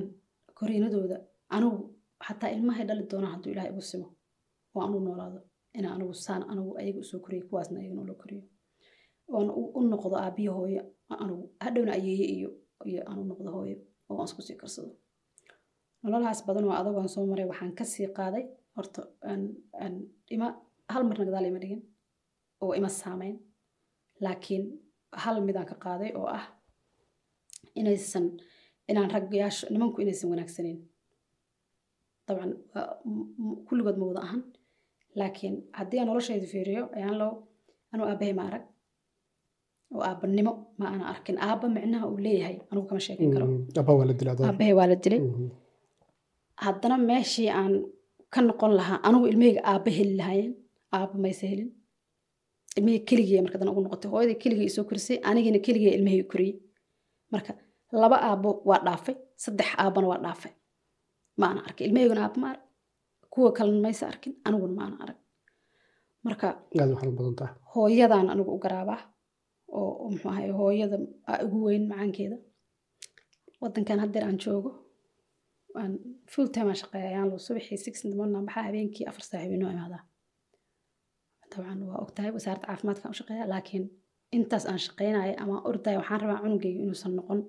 koriinadooda anigu xataa ilmahay dhali doonaa hadduu ilaahay igu simo oo aan u noolaado inaan anigu saan anigu ayaga u soo koriyey kuwaasna ayagana ula koriyo. Oon u noqdo aabiyo hooyo anigu hadhowna ayeeye iyo iyo aan u noqdo hooyo oo aan isku sii karsado. Nololahaas badan oo adagoon soo maray waxaan ka sii qaaday horta ima hal marna gadaal ima dhigin oo ima saameyn. Laakiin hal midaan ka qaaday oo ah inaysan inaan raggayaasha nimanku inaysan wanaagsaneyn dabcan m- kulligood ma wada ahan. Laakiin haddii aan noloshayda fiiriyo ayaan loo anuu aabahay ma arag. Oo aabanimo ma ana arkin. Aabba micnaha uu leeyahay anugu kama sheekin karo. Mhm. abaa waa la dilay. Mhm. haddana meeshii aan ka noqon lahaa anigu ilmahayga aabba heli lahaayeen aabba mayse helin. Ilmahayga keligii marka dana ugu noqotay hooyadii keligii isoo korisay anigina keligii ilmahayga koriyey. Marka laba aabbo waa dhaafay saddex aabbana waa dhaafay ma ana arkin ilmahayguna aabba ma arag kuwa kalena mayse arkin aniguna ma ana arag. Marka hooyadaan anigu u garaabaa oo muxuu ahay hooyada aa ugu weyn macaankeeda. Wadankan haddeer aan joogo aan full time aan shaqeeya ayaan loo subaxii six in the morning aan baxaa habeenkii afar saac habeenoo imaadaa. Dabcan waa ogtahay wasaaradda caafimaadka u shaqeeya laakiin intaas aan shaqeynayo ama aan ordaya waxaan rabaa cunugayga inuusan noqon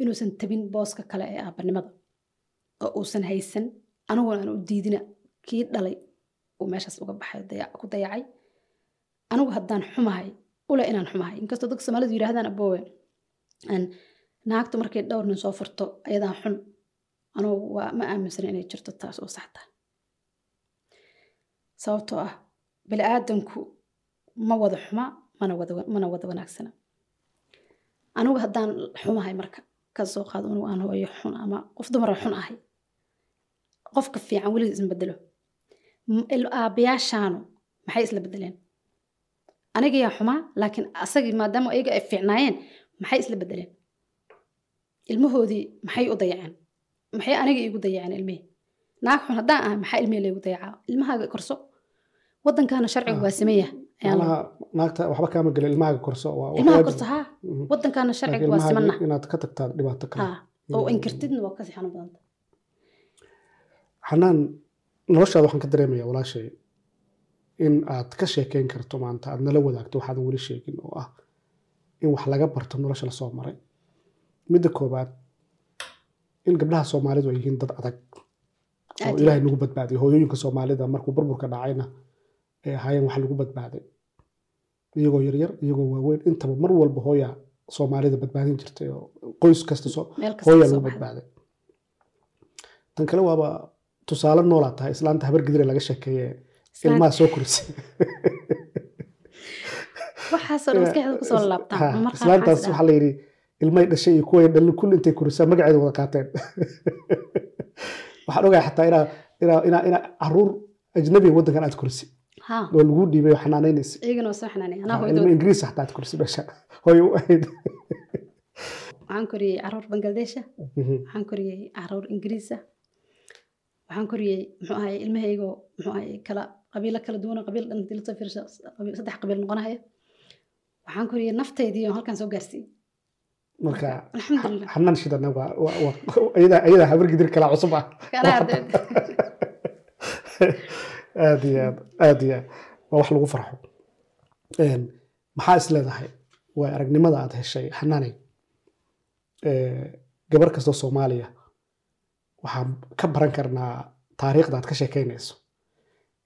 inuusan tabin booska kale ee aabanimada oo uusan haysan aniguna aan u diidina kii dhalay uu meeshaas uga baxay ku dayacay. Anigu haddaan xumahay ule inaan xumahay. Inkastoo dadka soomaalidu yidhaahdaan aboowe naagtu markay dhowr nin soo furto ayadaan xun. Anugu waa ma aaminsana inay jirto taas oo sax sababtoo ah bini aadanku ma wada xuma mana wada wanaagsana. Anigu haddaan xumahay marka ka qaado anigu aan hooyo xun ama qof dumara xun ahay qofka fiican weligiis isma bedelo aabbayaashaanu maxay isla bedeleen? Anigayaa xumaa laakiin asagii maadaama ayaga ay fiicnaayeen maxay isla bedeleen? Ilmahoodii maxay u dayaceen? Maxay aniga iigu dayaceen ilmihii? Naag xun haddaan ahay maxaa ilmihii laygu dayacaa? Ilmahaaga korso? Waddankaana sharcigu waa sameeya malaha naagta waxba kaama gelin ilmahaaga korso ilmaha korso haa. Mhm. waddankaana sharcigu waa simana inaad ka tagtaa dhibaato kale. Oo Mhm. inkirtidna waa ka sii xanuun badanta xanaan noloshaada waxaan ka dareemayaa walaashay in aad ka sheekeyn karto maanta aad nala wadaagto waxaadan weli sheegin oo ah in wax laga barto nolosha la soo maray. Midda koobaad in gabdhaha soomaalidu ay yihiin dad adag oo ilaahay nagu badbaadiyay hooyooyinka soomaalida markuu burburka dhacayna ay ahaayeen wax lagu badbaaday. Iyagoo yaryar iyagoo waaweyn intaba mar walba hooya soomaalida badbaadin jirtay oo qoys kasta hooya lagu badbaaday. Tan kale waaba tusaale noolaa tahay islaanta habar gidire laga sheekeeye ilmaha soo markaa islaantaas waxaa la yidhi ilmay dhashay iyo kuway dhalin kulli intay korisaa magaceeda wada qaateen. Waxaan ogahay xataa inaa inaa inaa inaa carruur ajnabiga waddankan aad korisay ha. Oo lagu dhiibay xanaanaynaysa hooyadooda. ingiriis xataa aad korisay meesha hooyo u ahayd waxaan koriyey carruur bangladesha Mhm. waxaan koriyey carruur ingiriisa waxaan koriyey muxuu ahay ilmahaygoo muxuu ahay kala qabiilo kala duwan qabiil dhan haddii la soo fiirsho saddex qabiil noqonaya waxaan koriyey naftaydii oo halkan soo gaarsiiyey. Marka xanaan shidana waa waa- waa- iyadaa iyadaa habar gidir kala cusub ah. Aad iyo aad aad iyo aad. Waa wax lagu farxo. Maxaa is leedahay? Waa aragnimada aad heshay xanaanay Ee, gabar kastoo soomaaliya waxaan ka baran karnaa taariikhda aad ka sheekeynayso.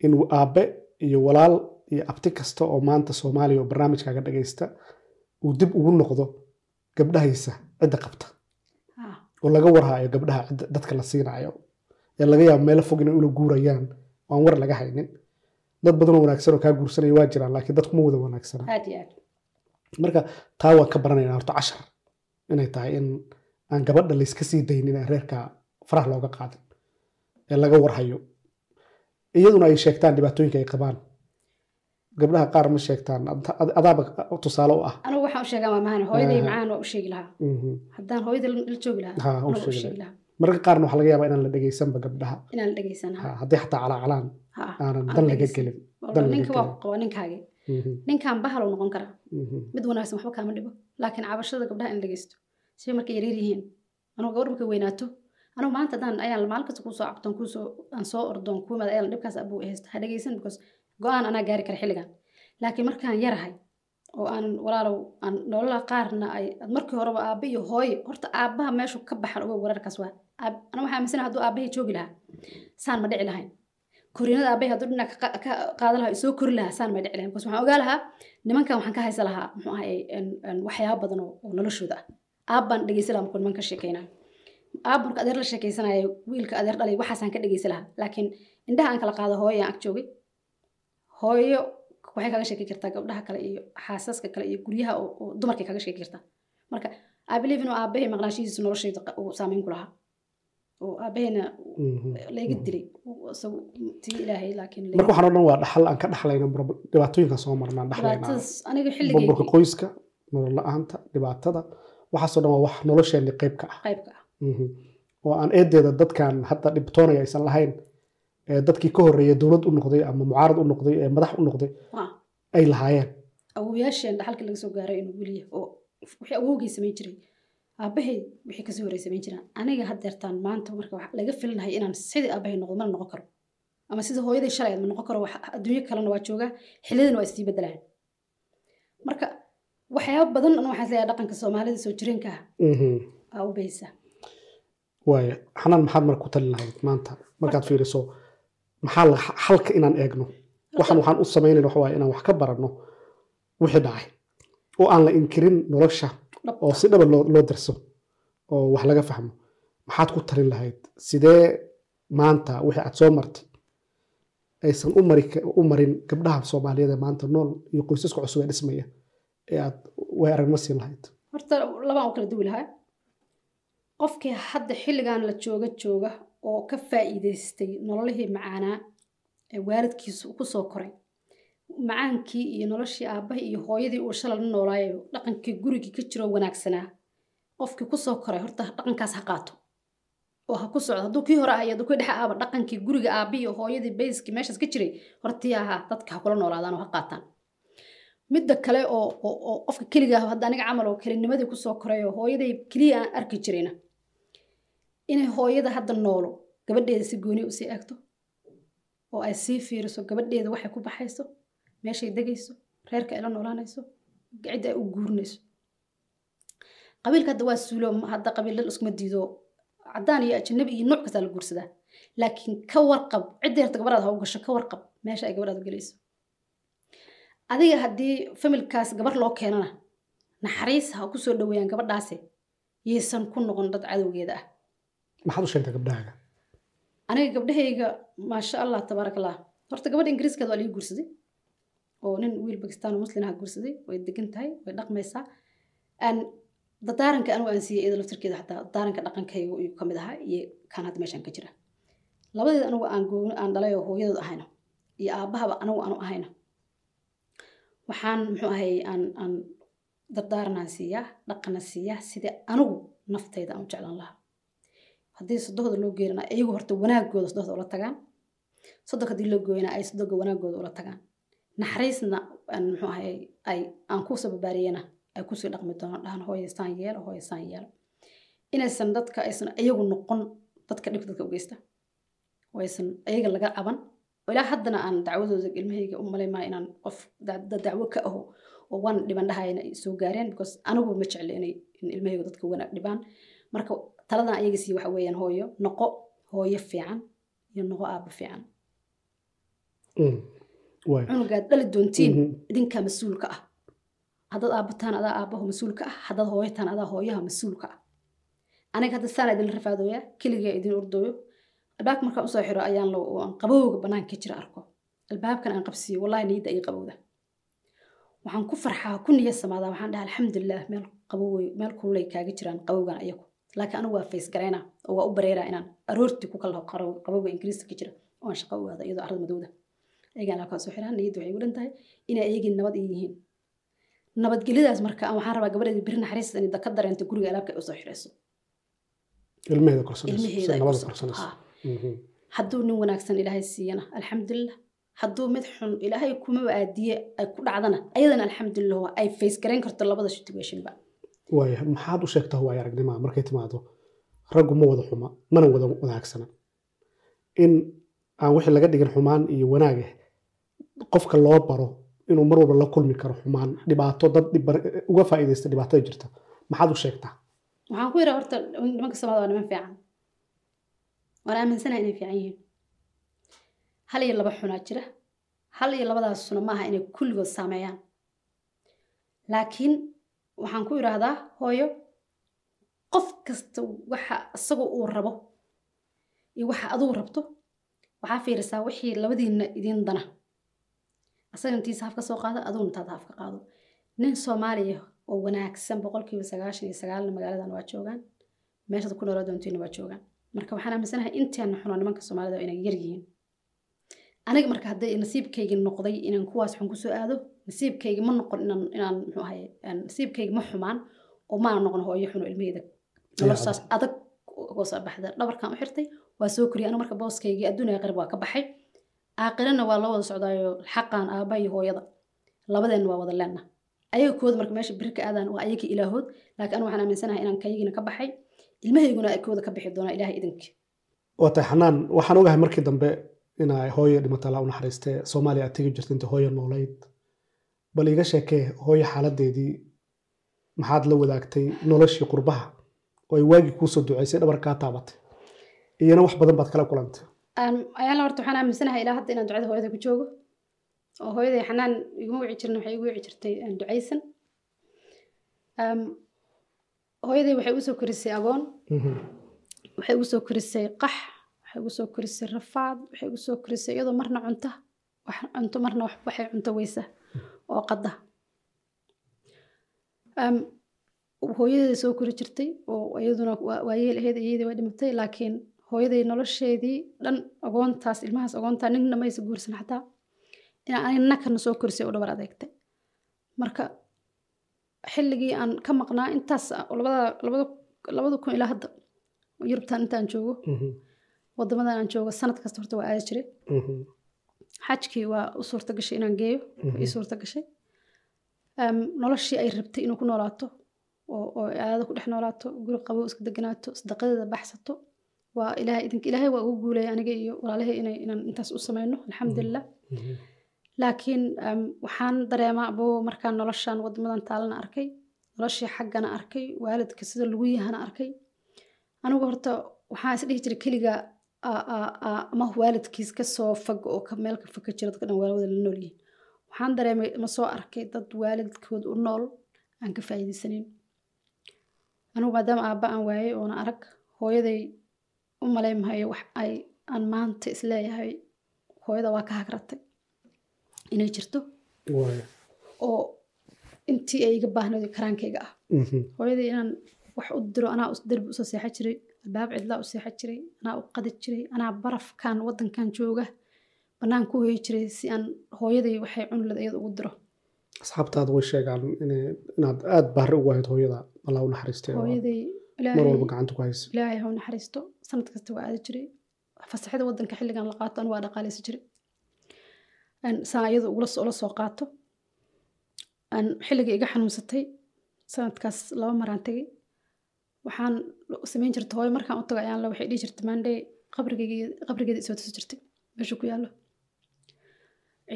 In aabe iyo walaal iyo abti kasta oo maanta soomaaliya oo barnaamijkaaga dhagaysta uu dib ugu noqdo gabdhahaysa cidda qabta. Oo laga warhaayo gabdhaha cidda- dadka la siinayo. Ee laga yaabo meelo fog inay ula guurayaan. Oo aan war laga haynin. Dad badanoo wanaagsan oo kaa guursanaya waa jiraan laakiin dadkuma wada wanaagsana marka taa waan ka baranaynaa horta cashar. Inay tahay in aan gabadha layska sii daynin ee reerka faraha looga qaadin ee laga warhayo. Iyaduna ay sheegtaan dhibaatooyinka ay qabaan. Gabdhaha qaar ma sheegtaan Ad- ad- adaaba tusaale u ah. Anigu waxaan u sheegaa waa mahan hooyaday macaan waa u sheegi lahaa. Mhm. haddaan hooyada la joogi lahaa u sheegi mararka qaarna waxaa laga yaabaa inaan la dhegaysanba gabdhaha. Inaan la dhegeysanaa Ha, haddii xataa calaacalaan. Aanan aan dan laga gelin ninka waa qaba ninkaagi Mhm, ninkan bahal uu noqon karaa. Mhm. mid wanaagsan waxba kaama dhibo. Laakiin cabashada gabdhaha in la dhegeysto si markay yaryar yihiin? Anugu gabar markay weynaato anugu maanta haddaan ayaan maalin kasta kuusoo cabtoon kuusoo ordoon kuu imaada ayaan dhibkaas abuu haysta. Ha dhegeysan because go'aan anaa gaari kara xilligan. Laakiin markaan yarahay oo aan walaalow aan nolola qaarna ay markii horeba aabba iyo hooyo horta aabbaha meeshu ka baxan ogow wararkaas waa. Aniga waxaa aaminsana hadduu aabbahay joogi lahaa? Saan ma dhici lahayn. Koriinada aabbahay hadduu dhinac ka qa- ka qaada lahaa soo kori lahaa saan ma dhici lahayn. Because waxaan ogaa lahaa nimankan waxaan ka haysa lahaa muxuu ahay waxyaabo badan oo oo noloshooda. Ah aabbaan dhegeysa lahaa markuu niman ka sheekeynayo aabba marka adeer la sheekeysanayo wiilka adeer dhalay waxaasaan ka dhegeysa lahaa. Laakiin indhaha aan kala qaado hooyo aan ag joogay hooyo waxay kaga sheeki kartaa gabdhaha kale iyo xaasaska kale iyo guryaha oo dumarkay kaga sheeki kartaa. Marka i believe inuu aabahay maqnaashihiisu noloshayda uu saameyn ku lahaa. Oo aabahayna Mhm. layga dilay. Isagu tii ilaahay laakiin marka waxaan o dhan waa dhaxal aan ka dhaxlayna prob- dhibaatooyinka soo marnaan dhaxlaynaa dhibaatadaas aniga burburka xilligeygii qoyska nolol la'aanta dhibaatada. Waxaasoo dhan waa wax nolosheenni qayb ka ah. Oo aan eedeeda dadkan hadda dhibtoonaya aysan lahayn ee dadkii ka horreeyay dowlad u noqday ama mucaarad u noqday ee madax u noqday ay lahaayeen. Awowayaasheen dhaxalka laga soo gaaray inuu weliya oo wixii awowgay samayn jiray. Aabahay wixii ka sii horey samayn jiraan. Aniga haddeertaan maanta marka wax laga filinahay inaan sidii aabahay noqdo mana noqon karo. Ama sida hooyaday shalay ma noqon karo adduunyo kalena waa joogaa xilladana waa isii bedelaan marka waxyaabo badan an waxaan leeyahay dhaqanka soomaalida soo jireenka ah. Mhm. aa u baysa waaya xanaan maxaad marka ku talin lahayd? Maanta markaad fiiriso? Maxaa xalka inaan eegno? Waxaan waxaan u samaynayn waxa waaye inaan wax ka baranno. Wixii dhacay. Oo aan la inkirin nolosha oo si dhaba loo loo darso oo wax laga fahmo. Maxaad ku talin lahayd? Sidee maanta wixii aad soo martay? Aysan u marin gabdhaha soomaaliyeed ee maanta nool iyo qoysaska cusub ee dhismaya ee aad way aragma siin lahayd. Horta labaan u kala duwi lahaa qofkii hadda xilligan la jooga jooga oo ka faa'iidaystay nololihii macaanaa ee waalidkiisu ku soo koray. Macaankii iyo noloshii aabbaha iyo hooyadii uu shalal la noolaayo dhaqankii gurigii ka jiroo wanaagsanaa. Qofkii ku soo koray horta dhaqankaas ha qaato. Oo ha ku socdo hadduu kii hore ahay hadduu kii dhexe ahaba dhaqankii guriga aabbi hooyadii bayskii meeshaas ka jiray hortii ahaa dadka ha kula noolaadaan oo ha qaataan midda kale oo oo- qofka keliga ah hadda aniga camal oo kelinimadii ku soo koray oo hooyaday keliya aan arki jirayna inay hooyada hadda noolo gabadheeda si gooni u sii eegto oo ay sii fiiriso gabadheeda waxay ku baxayso meeshay degayso reerka ay la noolaanayso cidda ay u guurinayso qabiilka hadda waa suulo hadda qabiil dal iskuma diido. Caddaan iyo ajanabi iyo nooc kastaa la guursadaa. Laakiin ka warqab cidda yarta gabadhaad ha u gasho ka warqab meesha ay gabadhaad u gelayso adiga haddii familkaas gabar loo keenana naxariis ha ku soo dhaweeyaan gabadhaasi yaysan ku noqon dad cadowgeeda ah. Maxaad u sheegtaa gabdhahaaga? Aniga gabdhahayga maasha allah tabaaraka allah horta gabadha ingiriiskeeda waa laga guursaday. Oo nin wiil bakistaan oo muslim ah guursaday. Way degan tahay way dhaqmaysaa. Aan dadaaranka anigu aan siiyey iyada laftirkeeda xataa dadaaranka dhaqankayga iyuu ka mid ahaa iyo kan hadda meeshaan ka jira. Labadeed anigu aan gooni aan dhalay oo hooyadood ahayna. Iyo aabbahaba anigu aanu ahayna waxaan muxuu ahay aan aan dardaaranaan siiyaa dhaqana siiyaa sidii anigu naftayda aan u jeclaan lahaa. Haddii sodohda loo geerina iyagu horta wanaagooda sodohda ula tagaan. Sodonka haddii loo gooyana ay sodonka wanaagooda ula tagaan. Naxariisna muxuu ahay ay aan ku sababaariyana ay ku sii dhaqmi doonaan dhahan hooya saan yeelo hooya saan yeelo inaysan dadka aysan iyagu noqon dadka dhibka dadka u aysan iyaga laga caban ilaa haddana aan dacwadooda ilmahayga u malay maa inaan qof da- da- dacwo ka aho oo waan dhiban dhahayna ay soo gaareen because anigu ma jecli inay in ilmahayga dadka wanaag dhibaan marka taladan ayaga sii waxa weeyaan hooyo noqo hooyo fiican iyo noqo aabba fiican Mm. cunugaad dhali doontiin Mhm. idinkaa mas'uulka ah haddaad aabbataan adaa aabbaho mas'uulka ah haddaad hooyataan adaa hooyaha mas'uulka ah aniga hadda saan idinla rafaadooyaa keligaa idin ordooyo albaabka markaan u soo xiro ayaan qabowga banaanka ka jira arko. Albaabkan aan qabsiiyo wallahi niyadda ay qabowda. Waxaan ku farxaa ku niyad samaadaa waxaan dhaha alxamdulilah meel qabowey meel kululay kaaga jiraan qabowgan ayagu. Laakiin anigu waa fays garaynaa oo waa u bareeraa inaan aroortii ku kala qaro- qabowga ingiriiska ka jira oo aan shaqo u aada iyadoo carada madowda. Ayagaan alkaa soo xiraan niyadda waxay dhan tahay inay ayagii nabad ay yihiin. Nabadgelyadaas marka aan waxaan rabaa gabadheeda beri naxariista inay ka dareento guriga alaabka ay u soo xirayso ilmaheeda korsanayso ilmaheeda. Hadduu nin wanaagsan ilaahay siiyana alxamdulilah hadduu mid xun ilaahay kumaba aadiye ay ku dhacdana. Ayadana alxamdulilah waa ay face garayn karto labada situationba. Waaya maxaad u sheegtaa waaya aragnimaa markay timaado raggu ma wada xuma mana wada wanaagsana. In aan wixii laga dhigin xumaan iyo wanaag ah qofka loo baro inuu mar walba la kulmi karo xumaan dhibaato dad uga faa'iidaysta dhibaatada jirta maxaad u sheegtaa? Waxaan ku yidhaa horta nimanka samada waa niman fiican waan aaminsanahay inay fiican yihiin. Hal iyo laba xunaa jira. Hal iyo labadaas suna maaha inay kulligood saameeyaan. Laakiin waxaan ku idhaahdaa hooyo qof kasta waxa isaga uu rabo iyo waxa adigu rabto waxaa fiirisaa wixii labadiinna idiin dana. Asaga intiisa haf ka soo qaado adiguna intaad haf ka qaado. Nin soomaaliya oo wanaagsan boqolkiiba sagaashan iyo sagaalna magaaladan waa joogaan. Meeshaad ku noolaa doontiina waa joogaan marka waxaan aaminsanahay inteena xunoo nimanka soomaalida inay yar yihiin. Aniga marka hadday nasiibkaygi noqday inaan kuwaas xun ku soo aado nasiibkaygi ma noqon inaan muxuu nasiibkaygi ma xumaan oo maana noqon hooyo xuno ilmaheeda noloshaas adag soo baxda. Dhabarkan u xirtay waa soo koriyay aniga marka booskaygii adduuniya qarib waa ka baxay. Aaqirana waa la wada socdaayo xaqan aabba iyo hooyada. Labadeenna waa wada leenna. Ayaga kooda marka meesha biri ka aadaan waa ayaga ilaahood. Laakiin aniga waxaan aaminsanahay inaan kayagiina ka baxay ilmahayguna ay kooda ka bixi doonaa ilaahay idinkii waa tahay xanaan waxaan ogahay markii dambe inay hooyo dhimata u naxariistee soomaaliya aad tegi jirta inta hooyo noolayd. Bal iiga sheekee hooyo xaaladeedii maxaad la wadaagtay noloshii qurbaha oo ay waagii kuusoo duceysay dhabar kaa taabatay? Iyana wax badan baad kala kulantay ayaala horta waxaan aaminsanahay ilaa hadda inaan ducada hooyada ku joogo. Oo hooyaday xanaan iguma wici jirin waxay igu wici jirtay aan ducaysan hooyaday waxay igu soo korisay agoon. Mhm. waxay igu soo korisay qax waxay igu soo korisay rafaad waxay soo korisay iyadoo marna cunta cunto marna wax- waxay cunto weysa oo qada hooyadeeda soo kori jirtay oo iyaduna waa- waayeel ahayd iyadii way dhimatay laakiin hooyaday nolosheedii dhan agoontaas ilmahaas agoontaa ninna maysa guursan xataa. Inaa aniga nakana soo korisay u dhabar adeegtay. Marka xilligii aan ka maqnaa intaas labada labada kun ilaa hadda. Yurubtan intaan joogo. Mhm. wadamadan aan joogo sanad kasta horta waa aadi jiray. Mhm. xajkii waa u suurta gashay inaan geeyo waa ii suurta gashay. Em, noloshii ay rabtay inuu ku noolaato oo aadada ku dhex noolaato guri qabo iska deganaato sadaqadeeda baxsato. Waa ilaahay idinka ilaahay waa ugu guuleeyay aniga iyo walaalahay inay inaan intaas u samayno alxamdulilah Mhm. Laakiin em, waxaan dareemaa abo markaan noloshan wadamadan taalana arkay noloshii xaggana arkay waalidka sida lagu yahana arkay. Anigu horta waxaan is dhihi jiray keliga ama waalidkiis ka soo fog oo meel ka fog ka jira dadka waalawada la nool yihiin. Waxaan dareemay ma soo arkay dad waalidkood u nool aan ka faa'iidaysanayn anigu maadaama aabba aan waayay oona arag hooyaday u malaymahayo wax ay aan maanta is leeyahay hooyada waa ka hagratay inay jirto? Oo intii ay iga baahnayd karaankayga ah. Mhm. hooyadii inaan wax u diro anaa derbi u soo seexan jiray albaab cidlaa u seexan jiray anaa u qadi jiray anaa barafkan wadankan jooga bannaan ku hoyi jiray si aan hooyadii waxay cunlada iyada ugu diro. Asxaabtaada way sheegaan inaad aada baari ugu ahayd hooyada allah u naxariistay mar ilaahay walba gacanta ku haysa ilaahay ha u naxariisto. Sanad kasta waa aadi jiray. Fasaxida wadanka xilligan la qaato anu waa dhaqaaleysan jiray Aan saa iyada ula soo qaato. Aan xilliga iga xanuunsatay sanadkaas laba maraan tegay waxaan samayn jirta hooyo markaan u tago ayaan la waxay dhihi jirtay maandhay qabrigeeda isoo tusi jirtay. Meesha ku yaallo.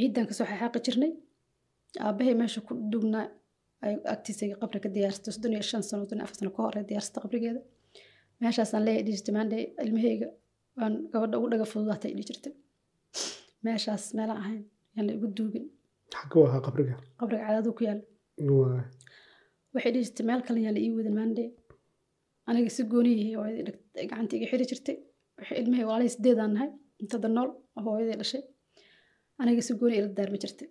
Ciidan ka soo xaxaaqi jirnay. Aabahay meesha ku dugnaa ay agtiisa qabri ka diyaarsatay soddon iyo shan sano soddon afar sano ka hor ay qabrigeeda. Meeshaasaan leeyahay dhihi jirtay maandhay ilmahayga waan gabadha ugu dhaga fududaatay dhihi jirtay. Meeshaas meelaan ahayn yaan la igu duugin xagga u ahaa qabriga qabriga cadaadu ku yaal. Waxay dhihi jirtay meel kale yaan la ii wadin maandhe aniga si gooniyihii hooyadii gacanta iga xiri jirtay. Waxay ilmahayga walaalihii sideedaan nahay? Intada nool oo hooyadii dhashay. Aniga si gooni ila daarmi jirtay.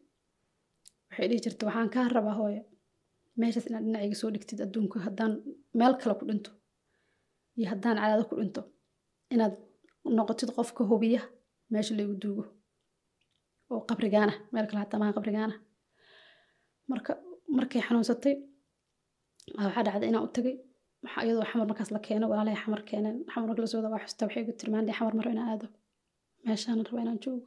Waxay dhihi jirtay waxaan kaa rabaa hooyo. Meeshaas inaad dhinacayga soo dhigtid adduunka haddaan meel kale ku dhinto. Iyo haddaan cadaado ku dhinto. Inaad noqotid qofka hubiya meesha laygu duugo oo qabrigaana meel kale hataa maha qabrigaana. Marka markay xanuunsatay aa waxaa dhacday inaan u tagay. Waxaa iyadoo xamar markaas la keeno walaalahay xamar keeneen xamar marka la soo waa xusta waxay igu tiri maandhay xamar maro inaan aado. Meeshaan raba inaan joogo.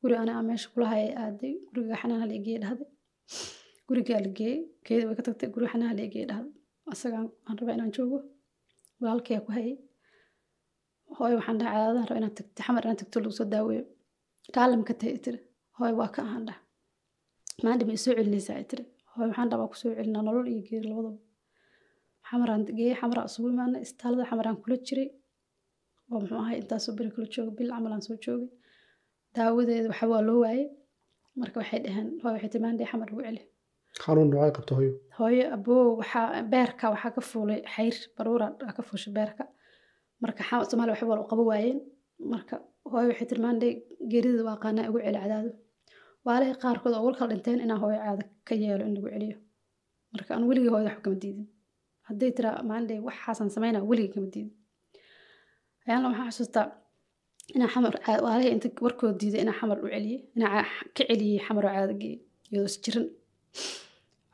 Guri ana aan meesha kula aaday. Guriga xanaana la egeeye dhahday. Gurigaa la keeda way ka tagtay. Guriga xanaana la egeeye dhahday. Asagaan aan raba inaan joogo. Walaalkaya ku hayay. Hooyo waxaan dhahay cadaadaan raba inaan tagto xamar inaan tagto lagu soo daaweeyo raalli ma ka tahay tiri hooyo waa ka ahaan dhah maandhi ma isoo celinaysaa ay tiri hooyo waxaan dhabaa ku soo celinaa nolol iyo geeri labadaba. Xamaraan geeyey xamaraa isugu imaanay istaalada xamaraan kula jiray. Oo muxuu ahay intaasoo beri kula jooga bil camalaan soo joogay. Daawadeeda waxa waa loo waayey marka waxay dhaheen hooyo waxay tiri maandhay xamar ugu celi xanuun noocay qabta hooyo? Hooyo aboo waxaa beerka waxaa ka fuulay xayr baruura ka fuushay beerka. Marka soomaaliya waxba waa u qabo waayeen marka hooyo waxay tiri maandhay geerida waa qaanaa ugu celi cadaado. Waalihii qaarkood oo walkala dhinteen inaa hooyo caada ka yeelo in lagu celiyo. Marka aan weligii hooyada wax kama diidin. Hadday tiraa maandhay waxaasaan samaynaa weligii kama diidin. Ayaanla waxaan xasuustaa inaa xamar waalihii inta warkood diiday inaa xamar u celiyey inaa ka celiyey xamar oo caada geeyey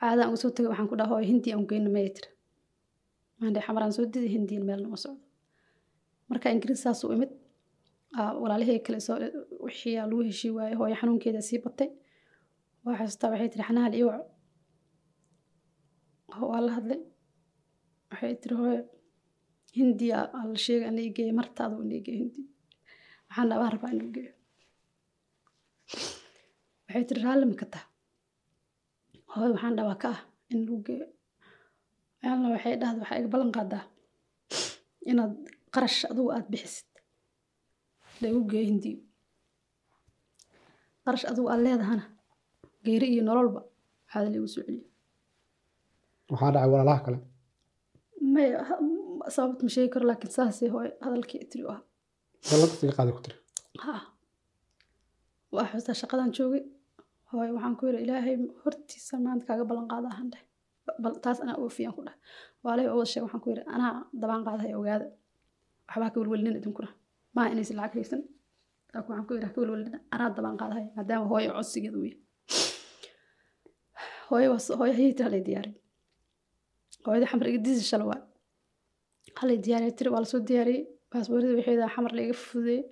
caadaan uga soo tagay waxaan ku dhaha hooyo hindi aan geyna maya tiri maandhay xamaraan soo diday hindiin meelna ma socdo. Marka ingiriis saas imid walaalihii kale soo wixii lagu heshii waayey hooyo xanuunkeeda sii batay. Waa xasuustaa waxay tiri xanaal iyo wac waa la hadlay. Waxay tiri hooyo hindi aa la sheegay in la igeeyo martaada in la igeeyo hindi. Waxaan dhabaa rabaa in la geeyo. Waxay tiri raalli ka taha. Hooyo waxaan dhabaa ka ah in lagu geeyo. Ayaanla waxay dhahda waxaa iga ballan qaadaa inaad qarash adugu aad bixisid geeyo hindiyo qarash adugu aad leedahana geeri iyo nololba caada lagu soo celiyo. Waxaa dhacay walaalaha kale. May sababta ma sheegi karo laakiin saasay hooyo hadalkii tiri u ah ballantas iga qaadi ku tiri. Ha waa xustaa shaqadan joogay. Hooyo waxaan ku yidhi ilaahay hortiisa maanta kaaga ballan qaada ahaan dheh bal taas anaa oofiyaan ku dheh waalay oo wada sheeg waxaan ku yidhi anaa dabaan qaadahay ogaada. Waxbaa ka welwelinin idinkuna maaha inaysan lacag haysan laakiin ku yidhaha ka welwelina anaa dabaan qaadahaya maadaama hooyo codsigeeda uu yahay hooyo was hooyo hayay tiri halay diyaariy hooyada xamar iga disi shala waa. Halay diyaariya tiri waa la soo diyaariyey. Baasboorada waxeeda xamar laiga fududeeyey.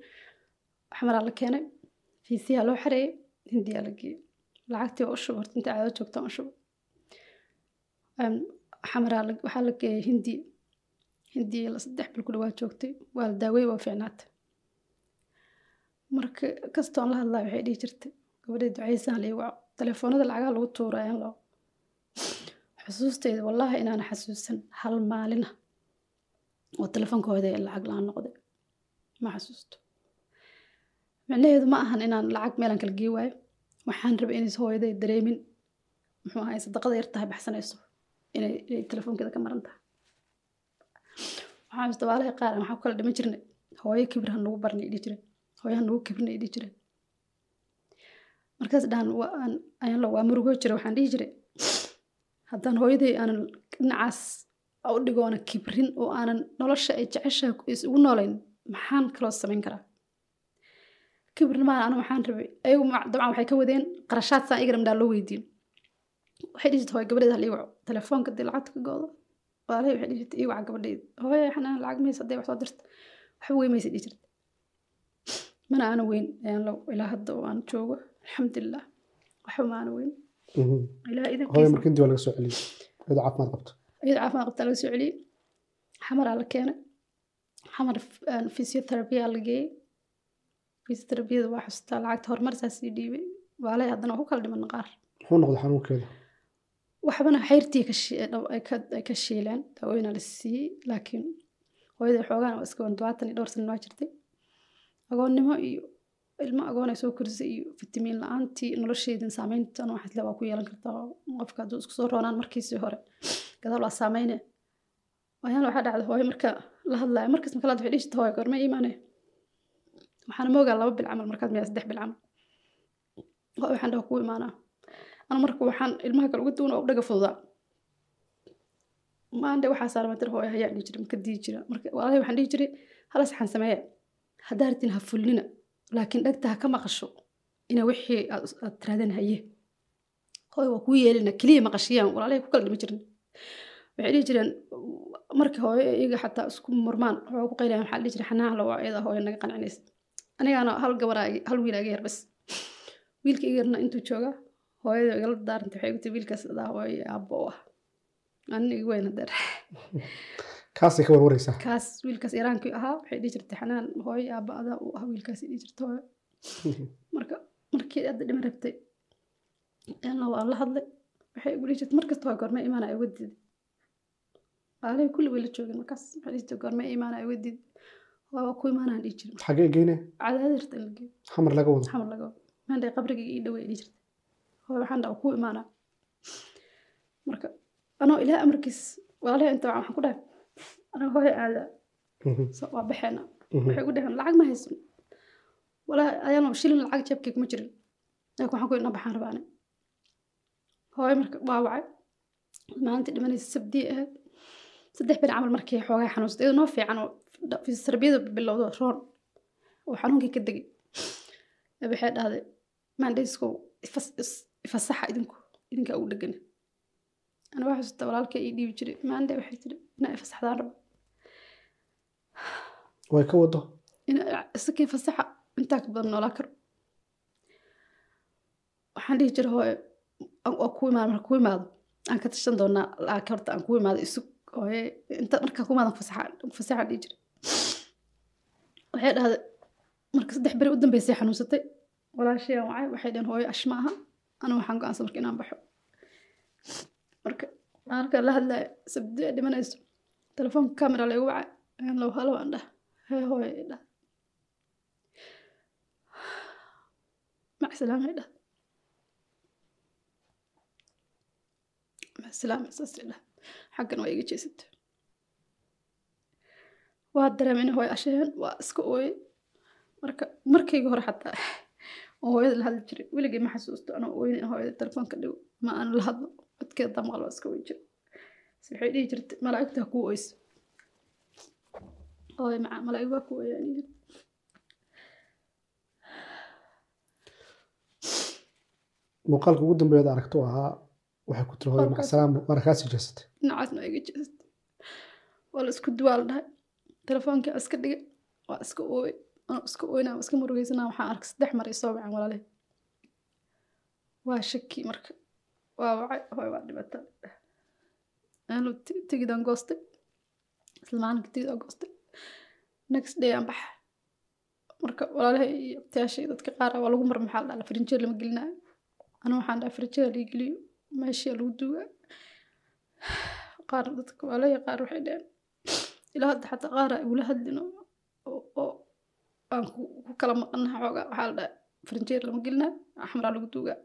Xamaraa la keenay. Fiisiyaa loo xareeyey hindiyaa la geeyey. Lacagtii waa u shub horta inta caado joogtaan u xamaraa waxaa la geeyey hindi hindi la saddex bil ku dhawaa joogtay waa la daawey waa fiicnaatay. Marka kastoon la hadlaa waxay dhihi jirtay gabadhii ducaysaan lii waco telefoonada lacagaha lagu tuurayaan loo xusuustayda wallaahi inaana xasuusan hal maalina oo telefoonkooda ee lacag la'aan noqday. Ma xasuusto. Micnaheedu ma ahan inaan lacag meelaan kala gee waayo. Waxaan rabay inaysa hooyaday dareemin. Muxuu ahay sadaqada yar baxsanayso. Inay telefoonkeeda ka maran tahay waxaan isdabaalaha qaar waxaa ku kala dhiman jirnay hooyo kibir ha nagu barnay jireen hooyo ha nagu kibirnay idhi jireen markaas dhahan ayaan waa murugoo jira waxaan dhihi jiray haddaan hooyaday aanan dhinacaas u dhigoona kibrin oo aanan nolosha ay jeceshaha isugu noolayn maxaan kaloo samayn karaa? Kibrin maan anu waxaan rabay ayagu dabcan waxay ka wadeen qarashaad saan igana midhaa loo weydiin. Waxay dhihi jirta hooy gabadheeda hal ii waco telefoonka dii lacagta ka goodo walaalahay waxay dhihi jirta ii waca gabadheeda hooye xanaan lacag maysa hadday wax soo dirta waxba wey maysa dhihi jirta mana aana weyn ayaan lo ilaa hadda oo aan joogo alxamdulilah waxba ma aana weyn. Ilaa hooyo idankiisa marka intii waa laga soo celiyey iyadoo caafimaad qabto. Iyada caafimaad qabtaa laga soo celiyey xamaraa la keenay. Xamar physiotherapia la geeyey physiotherapiyada waa xustaa lacagta horumarsaas ii dhiibay. Waalay haddana waa ku kala dhiman qaar muxuu noqday xanuunkeeda waxbana xayrtii ka shiileen daaweyna la siiyey laakiin hooyada xoogaan iska todobaatan iyo dhowr sana waa jirtay. Agoonnimo iyo ilmo agoon ay soo korisay iyo fitamiin la'aantii nolosheedin saameyntan waxaas waa ku yeelan kartaa qofka hadduu isku soo roonaan markiisii hore. Gadaal waa saameyne. Ayaan waxaa dhacda hooyo marka la hadlaayo markas marka waxay dhihi jirta hooyo goorma iimaane? Waxaana moogaa laba bil camal markaad miyaa saddex bil camal. Waxaan dhaha kuu imaanaa ana marka waxaan ilmaha kale uga duwan oo u dhaga fududaa maande waxaa saarmatir hooyo hayaa dhihi jiray marka dii jira marka walaalahay waxaan dhihi jiray halas waxaan sameeya haddaa rabtiin ha fulnina laakiin dhegta ha ka maqasho ina wixii aad aad tiraadeen haye. Hooyo waa kuu yeelina keliya maqashiyaan walaalahay ku kala dhimi jirin. Waxay dhihi jireen markii hooyo iyaga xataa isku murmaan waxaa ku qaylayan waxaa dhihi jiray xanaan la waa iyada hooyo naga qancinaysa. Anigaana hal gabaraa hal wiil bas. Wiilka iga intuu joogaa hooyada igala daarantay waxay gutay wiilkaas adaa hooyo aabbo ah anina iga weyn hadeer kaasay ka warwaraysaa kaas wiilkaas yaraankii ahaa waxay dhihi jirtay xanaan hooyo aabba adaa u ah wiilkaas dhihi jirta hooyo marka markii hadda dhima rabtay ana waan la hadlay waxay igu dhihi jirtay markasta waa goorma imaana uga diiday aalay kulli way la joogeen markaas waxay dhihi jirtay goorma imaana uga diiday waa ku imaanaan dhihi jiray xagee geyne cadaadirta in la geeyo xamar laga wado xamar laga wado maanta qabrigayga ii dhawey dhihi jirtay hooyo waxaan dhaha ku imaanaa. Marka anoo ilaah amarkiis walaalahay inta waxaan ku dhahay. Anaga hooyo aada. So waa baxeena waxay ugu dhaheen lacag ma haysan walaa shilin lacag jeebkay kuma jirin. Laakiin waxaan ku idna baxaan rabaane hooyo marka waa wacay. Maalintii dhimanaysa sabdii ahayd saddex bir camal markii xoogaa xanuunsatay iyadoo noo fiican oo bilowdo roon. Oo xanuunkii ka degay waxay dhahday maandhayskow ifasaxa idinku idinkaa ugu dhegan ana waxaa xasuusta walaalkay ii dhiibi jiray maande waxay tiri inaa ifasaxdaan rabo. Way ka wado isakii fasaxa intaa ka badan noolaa karo waxaan dhihi jiray hooye waa ku imaado marka ku imaado aan ka tashan doonaa laakiin horta aan ku imaado isug hooye inta markaa ku imaadan fasaxa fasaxa dhihi jiray. Waxay dhahday marka saddex beri u dambeysay xanuunsatay. Walaashii aan wacay waxay dhaheen hooyo ash ma aha ana waxaan go'aansan marka inaan baxo. Marka marka la hadlaya sabdi ay dhimanayso telefoonka camera laygu wacay ayaan low halo aan dhah. Hee hooyo i dhah. Mac salaama i dhah. Mac salaama saas i dhah. Xaggan waa iga jeesata waa dareemay in hooyo ashaheen waa iska ooyey marka markayga hore xataa oo hooyada la hadli jiray. Weligay ma xasuusto anoo in hooyada telefoonka dhigo. Ma aan la hadlo. Codkeeda damaqal waa iska weyn jira waxay dhihi jirtay malaa'igta kuu oyso ooy macaa malaa'ig waa ku wayaan yiri muuqaalka ugu dambeeyaad aragto ahaa waxay ku tiri hooyo macsalaam waana kaa sii jeesatay dhinacaasna waa iga jeestay. Waa la isku duwaal dhahay telefoonka iska dhigay. Waa iska ooy anoo iska ooynaa waa iska murugeysanaa waxaan arkay saddex mar isoo wacan walaale. Waa shaki marka. Waa wacay hooy waa dhibata aanu tigidaan goostay isla maalinka goostay next day aan baxa marka walaalahay iyo abtayaashay dadka qaar waa lagu mar maxaa la dhaha farinjeer lama gelinayo. Anu waxaan dhaha farinjeer lii geliyo meeshii lagu duugaa qaar dadka walaalahay qaar waxay dhaheen. Ilaa hadda xataa qaar ay ula hadlin oo aan ku kala maqanaha xoogaa. Waxaa la dhaha farinjeer lama gelinayo axmaraa lagu duugaa.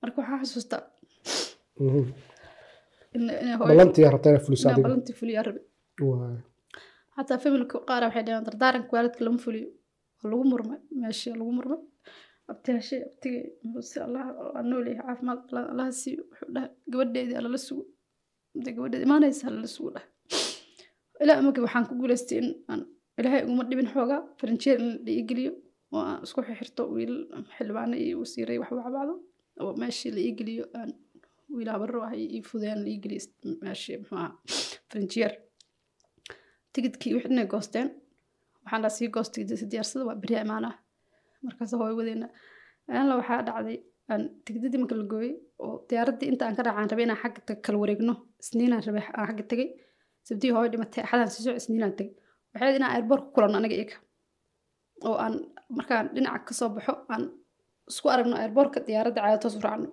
Marka waxaan xasuustaa Mhm. ballantii fuliyaa rabe xataa familka qaar waxay dhaheen dardaaranka waalidka lama fuliyo. Waa lagu murmay meeshii lagu murmay. Abtiyaashay abtigay muse allah waa nool yahay caafimaad alla- allaha siiyo wuxuu dhahay gabadheedii alala sugo. Intay gabadheeda imaanaysa alala sugo dhahay ilaa markii waxaan ku guulaystay in aan ilaahay uguma dhibin xoogaa farinjeer in la iigeliyo oo aan isku xirxirto wiil xildhibaano iyo wasiiray wax wacbacdo oo meeshii la iigeliyo aan wiil habaro ah iyo fudeen la iigeliyo meeshii muxuu ahaa farinjeer tigidkii wixii inay goosteen waxaan dhaa sii goostay diyaarsada waa beriya imaanaa markaas hooy wadeena aanla waxaa dhacday aan tigidadii marka la gooyey oo diyaaraddii inta aan ka raacaan rabay inaan xagga kala wareegno isniinaan rabay aan xagga tegay sabdii hooy dhimatay axadaan sii isniinaan tegay waxay inaan airboort ku kulanno aniga iyaga. Oo aan markaan dhinaca ka soo baxo aan isku aragno airboortka diyaaradda caada toos u raacno.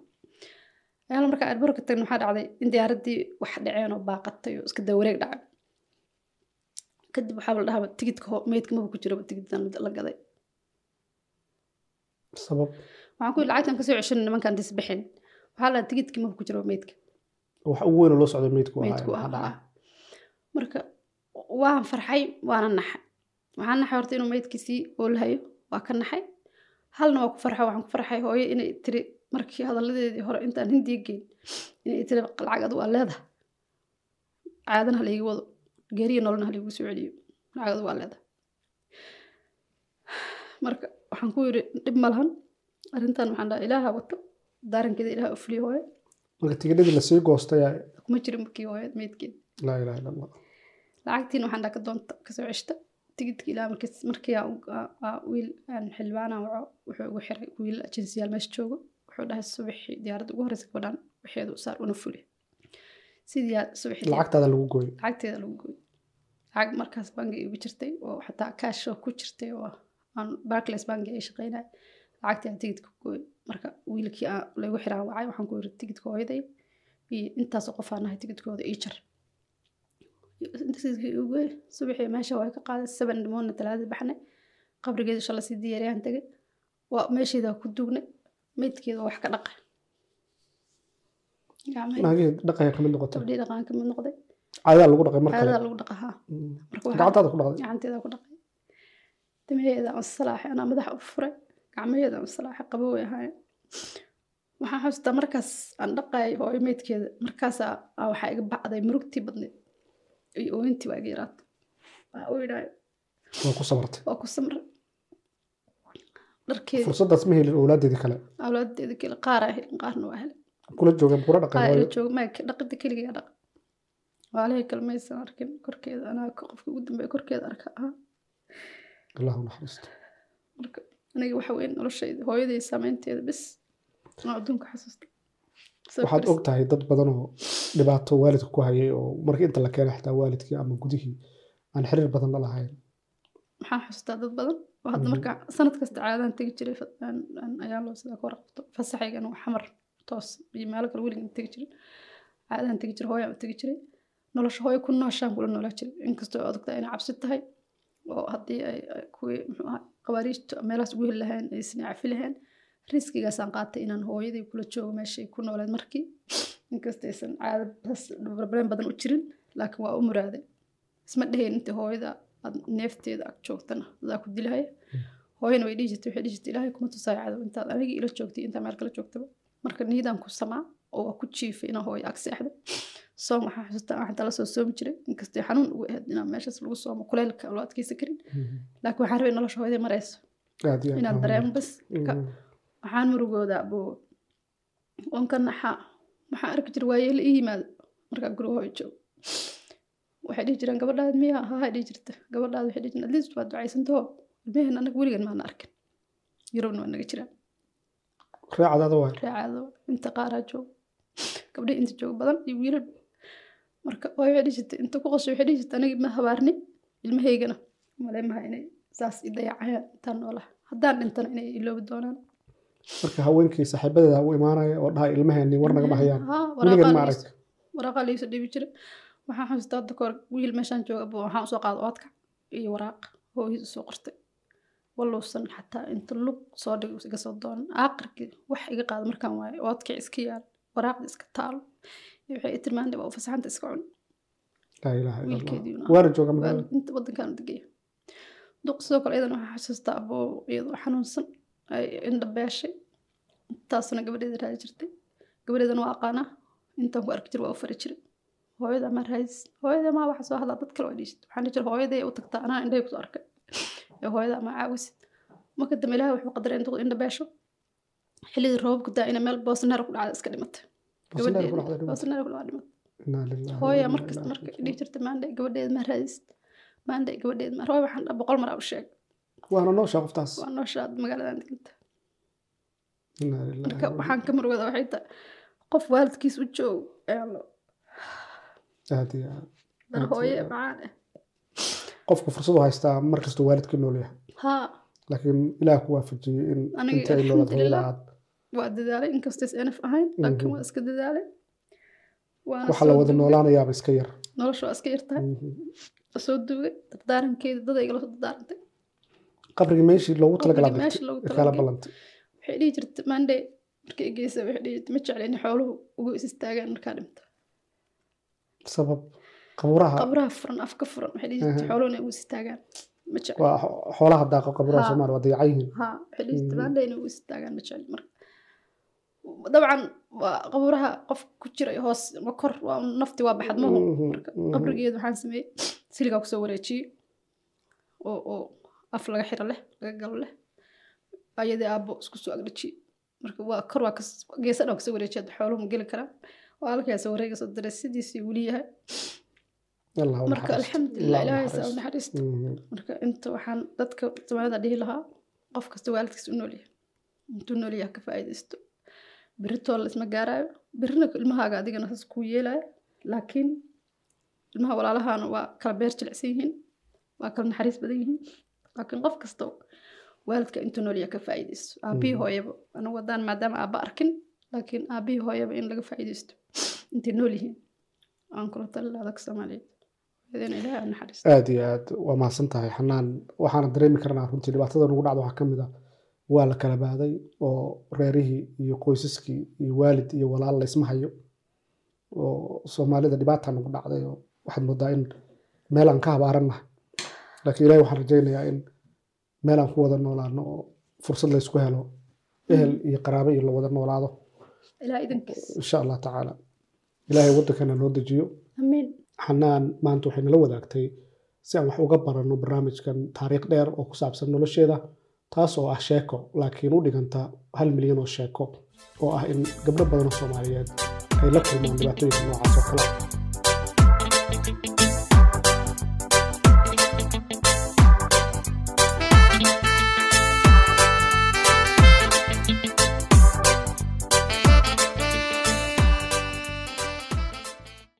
Ayaala markaan airboortka tagno waxaa dhacday? In diyaaraddii wax dhaceen oo baaqatay oo iska dawareeg dhacay. Kadib waxaa la dhahaa tigidka ho- meydka maba ku jiraba tigiddan la gaday. Sabab? Waxaan ku yidhi lacagtan ka soo ceshan nimankaan disbixin waxaa la dhahaa tigidkii maba ku jiraba meydka. Wax ugu weyn oo loo socday meydku meydku dhacay? Marka waan farxay waana naxay. Waxaan naxay horta inuu meydkiisii oolhayo waa ka naxay. Halna waa ku farxay waxaan ku farxay hooyo inay tiri markii hadalladeedii hore intaan hindiya geyn inay tiri lacag adu waa leedahay. Caadana ha laiga wado geeriya nololna ha laigu soo celiyo lacag adu waa leedahay. Marka waxaan ku yidhi dhib ma lahan. Arrintan waxaan dhaha ilaaha wato daarankeeda ilaaha u fuliyo hooyo. Marka tigidhadii la sii goostay aa- kuma jirin markii hooyo meydkeeda laa ilaha illa allah lacagtiin waxaan dhaa ka doonta ka soo ceshta tigidki ilaa markii markii aan u- aa- aa wiil aan xildhibaana waco wuxuu ugu xiray wiil ajensiyaal meesha joogo wuxuu dhahay subaxii diyaaradda ugu horeysa gabadhaan waxeedu u saar una fuli sidii aa subaxii lacagtaada lagu gooyay lacagteeda lagu gooy lacag markaas bangi igu jirtay oo xataa kaash ku jirtay oo aan barclays bangi ay shaqeynay lacagtii aan tigidka gooy marka wiilkii lagu xiraan wacay waxaan ku yiri tigidka hooyaday iyo intaasoo qof aan nahay tigidkooda ii jar gooy subaxii meesha waa ka qaaday seven dhimoodna talaadii baxnay qabrigeeda shala sii diyaariyaan tegay waa meesheeda ku duugnay meydkeeda wax ka dhaqay naagihii dhaqaya ka mid noqday caadadaa lagu dhaqay mar kale caadadaa lagu dhaqaa haa gacantaada ku dhaqday gacanteeda ku dhaqay timaheeda aan salaaxay anaa madaxa u furay gacmaheeda aan salaaxay qaboway ahaayeen waxaan xasuustaa markaas aan dhaqayay hooyo meydkeeda markaasaa aa waxaa iga bacday murugtii badneed iyo ooyintii waa iga yaraatay waxaa u yidhahay waa ku sabartay waa ku samray dharkeeda fursaddaas ma helin owlaadeedii kale awlaadeeda kale qaaraa helin qaarna waa helin kula joogeen kula dhaqida keligaa dhaqa waalihii kale maysan arkin korkeeda anaa qofka ugu dambeeya korkeeda arka ahaa allah u naxariisto marka aniga waxa weyn noloshayda hooyaday saameynteeda bis. Aan adduunka xasuusta waxaad og tahay dad badan oo dhibaato waalidka ku hayay oo markii inta la keenay xitaa waalidkii ama gudihii aan xiriir badan la lahayn. Maxaan xasuustaa dad badan? Oo hadda Mhm. marka sanad kasta caadaan tegi jiray ayaan loo sidaa ka warqabto. Fasaxaygan waa xamar toos iyo meelo kale weligan tegi jirin caadaan tegi jiray hooyaan u tegi jiray. Nolosha hooyo ku nooshaan kula noolaa jiray. Inkastoo aad ogtahay inay cabsi tahay oo haddii ay ay kuwii muxuu ahaa qawaariijta meelahaas ugu heli lahayn aysan cafi lahayn riskigaasaan qaatay inaan hooyaday kula joogo meeshay ku nooleed markii. Inkastoo aysan caadadaas problem badan u jirin laakiin waa u muraaday isma dhahayn inta hooyada aad neefteeda ag joogtana adaa ku dilahaya hooyana way dhihi jirtay waxay dhihi jirtay ilaahay kuma tusaayo cadow intaad anigii ila joogtay intaa meel kala joogtaba. Marka niidaan ku samaa oo waa ku jiifay inaan hooyo ag seexdo. Soom waxaan xusuustaa waxaan tala soo soomi jiray. Inkastoo xanuun ugu ahayd inaan meeshaas lagu soomo kuleylka loo adkeysan karin. Laakiin waxaan rabay nolosha hooyadii marayso. Inaad dareemo bas waxaan murugooda abuu onka naxaa waxaan arki jira waaye la ii yimaado markaa guriga joogo waxay dhihi jireen gabadhaad miya haa dhihi jirta. Gabadhaad waxay dhihi jireen at least waad ducaysantahoo ilmaheen anaga weligan maana arkin. Yurubna waa naga jiraan. Raacadaada waay. Reecaado inta qaaraa joogo. Gabdhihi inta joogo badan iyo wiilal marka hooyo waxay dhihi jirtay inta ku qoshay waxay dhihi jirtay aniga ma habaarni ilmahaygana maleemaha inay saas i dayacayaan intaan noolaha. Haddaan dhintana inay iloobi doonaan marka haweenkii saaxiibadeeda u imaanaya oo dhaha ilmaheeni war nagama hayaan. Waraqaa ma arag. waraqaa liiso dhibi jira waxaan xasuustaa hadda kahor wiil meeshaan jooga buu waxaan u soo qaada oodka iyo waraaq. Hooyadiis u soo qortay. Waluusan xataa inta lug soo dhig iga soo doonan aakhirkii wax iga qaada markaan waayo oodkii iska yaal waraaqda iska taalo iyo waxay i waa u fasaxanta iska cun jooga wadankaan degaya. Duq sidoo kale iyadan waxaa xasuustaa aboo iyadoo xanuunsan ay indha beeshay intaasna gabadheeda raadi jirtay gabadheedana waa aqaanaa intaan ku arki jira waa u fari jiray hooyada maa raadis hooyada maa waxa soo hadlaa dad kale waa dhiishid waxaan jira hooyaday u tagtaa anaa indhahay ku soo arkay ee hooyada ama caawisid marka dambe ilaahay wuxuu qadaray in duq indha beesho xilligii roobabku daa ina meel boosneer ku dhacda iska dhimatay gabadheeda boosneer ku dhacda dhimatay hooya ilaihi marka dhihi jirta maandhe gabadheed maa raadisid maandhe gabadheed maa hooya waxaan boqol mar aa u sheeg waana nooshaa qoftaas waa nooshaad magaaladan deganta marka wa waxaan ka murugada waxay tahay qof waalidkiis u joog aad iyo aad dar hooye macaan ah qofku fursad u haystaa mar kastuu waalidkii nool yahay haa laakiin ilaah ku waafajiyey in? Inta ay noolaad hooyada alxamdulillah. aad waa dadaalay inkastays enaf ahayn laakiin waa iska dadaalay waana waxa la wada noolaanayaaba iska yar nolosha waa iska yartahay soo duugay dardaarankeeda dad igala soo dardaarantay qabriga meeshii loogu talagala ballantay waxay dhihi jirta maande markay furan afka furan waxay dhihi jirta xooluhu waa qabuuraha qof ku jiray hoos ma kor nafti waa baxad mahu marka qabrigeedu waxaan sameeyey siligaa ku soo wareejiyey oo af laga xiro leh laga galo leh. Ayadii aabbo isku soo agdhajiyey marka waa kor waa kas- geesa dhan ka soo wareejiyay hadda xooluhu ma geli karaan. Waa halkaas wareega soo sidiisii weli yahay. Marka alxamdulilah ilaahay saa u Mhm. marka inta waxaan dadka soomaalida dhihi lahaa qof kasta waalidkiis u noolyahay intuu noolyahay ka faa'iidaysto. Berritoo la isma gaaraayo. Berrina ilmahaaga adigana saas kuu yeelaayo laakiin ilmaha walaalahaana waa kala beer jilicsan yihiin. Waa kala naxariis badan yihiin laakiin qof kasta waalidka intuu noolyahay ka faa'iidaysto. Aabihii Mhm. hooyaba anagu haddaan maadaama aabba arkin laakiin aabihii hooyaba in laga faa'iidaysto. Intay nool yihiin. Aan kula talin lahaa dadka soomaaliyeed aad iyo aad waa mahadsan tahay. Xanaan waxaana dareemi karnaa runtii dhibaatada nagu dhacda waxaa ka mid ah. Waa la kala baaday oo reerihii iyo qoysaskii iyo waalid iyo walaal la isma hayo oo soomaalida dhibaata nagu dhacday oo waxaad moodaa in meel aan ka habaarannahay laakiin ilaahay waxaan rajaynayaa in meel aan ku wada noolaano oo fursad la isku helo ehel iyo qaraabo iyo la wada noolaado. Insha allah tacaala. Ilaahay waddankana noo dejiyo. Xanaan maanta waxay nala wadaagtay si aan wax uga baranno barnaamijkan taariikh dheer oo ku saabsan nolosheeda taas oo ah sheeko laakiin u dhiganta hal milyan oo sheeko oo ah in gabdho badan oo soomaaliyeed ay la kulmaan dhibaatooyinka noocaas oo kale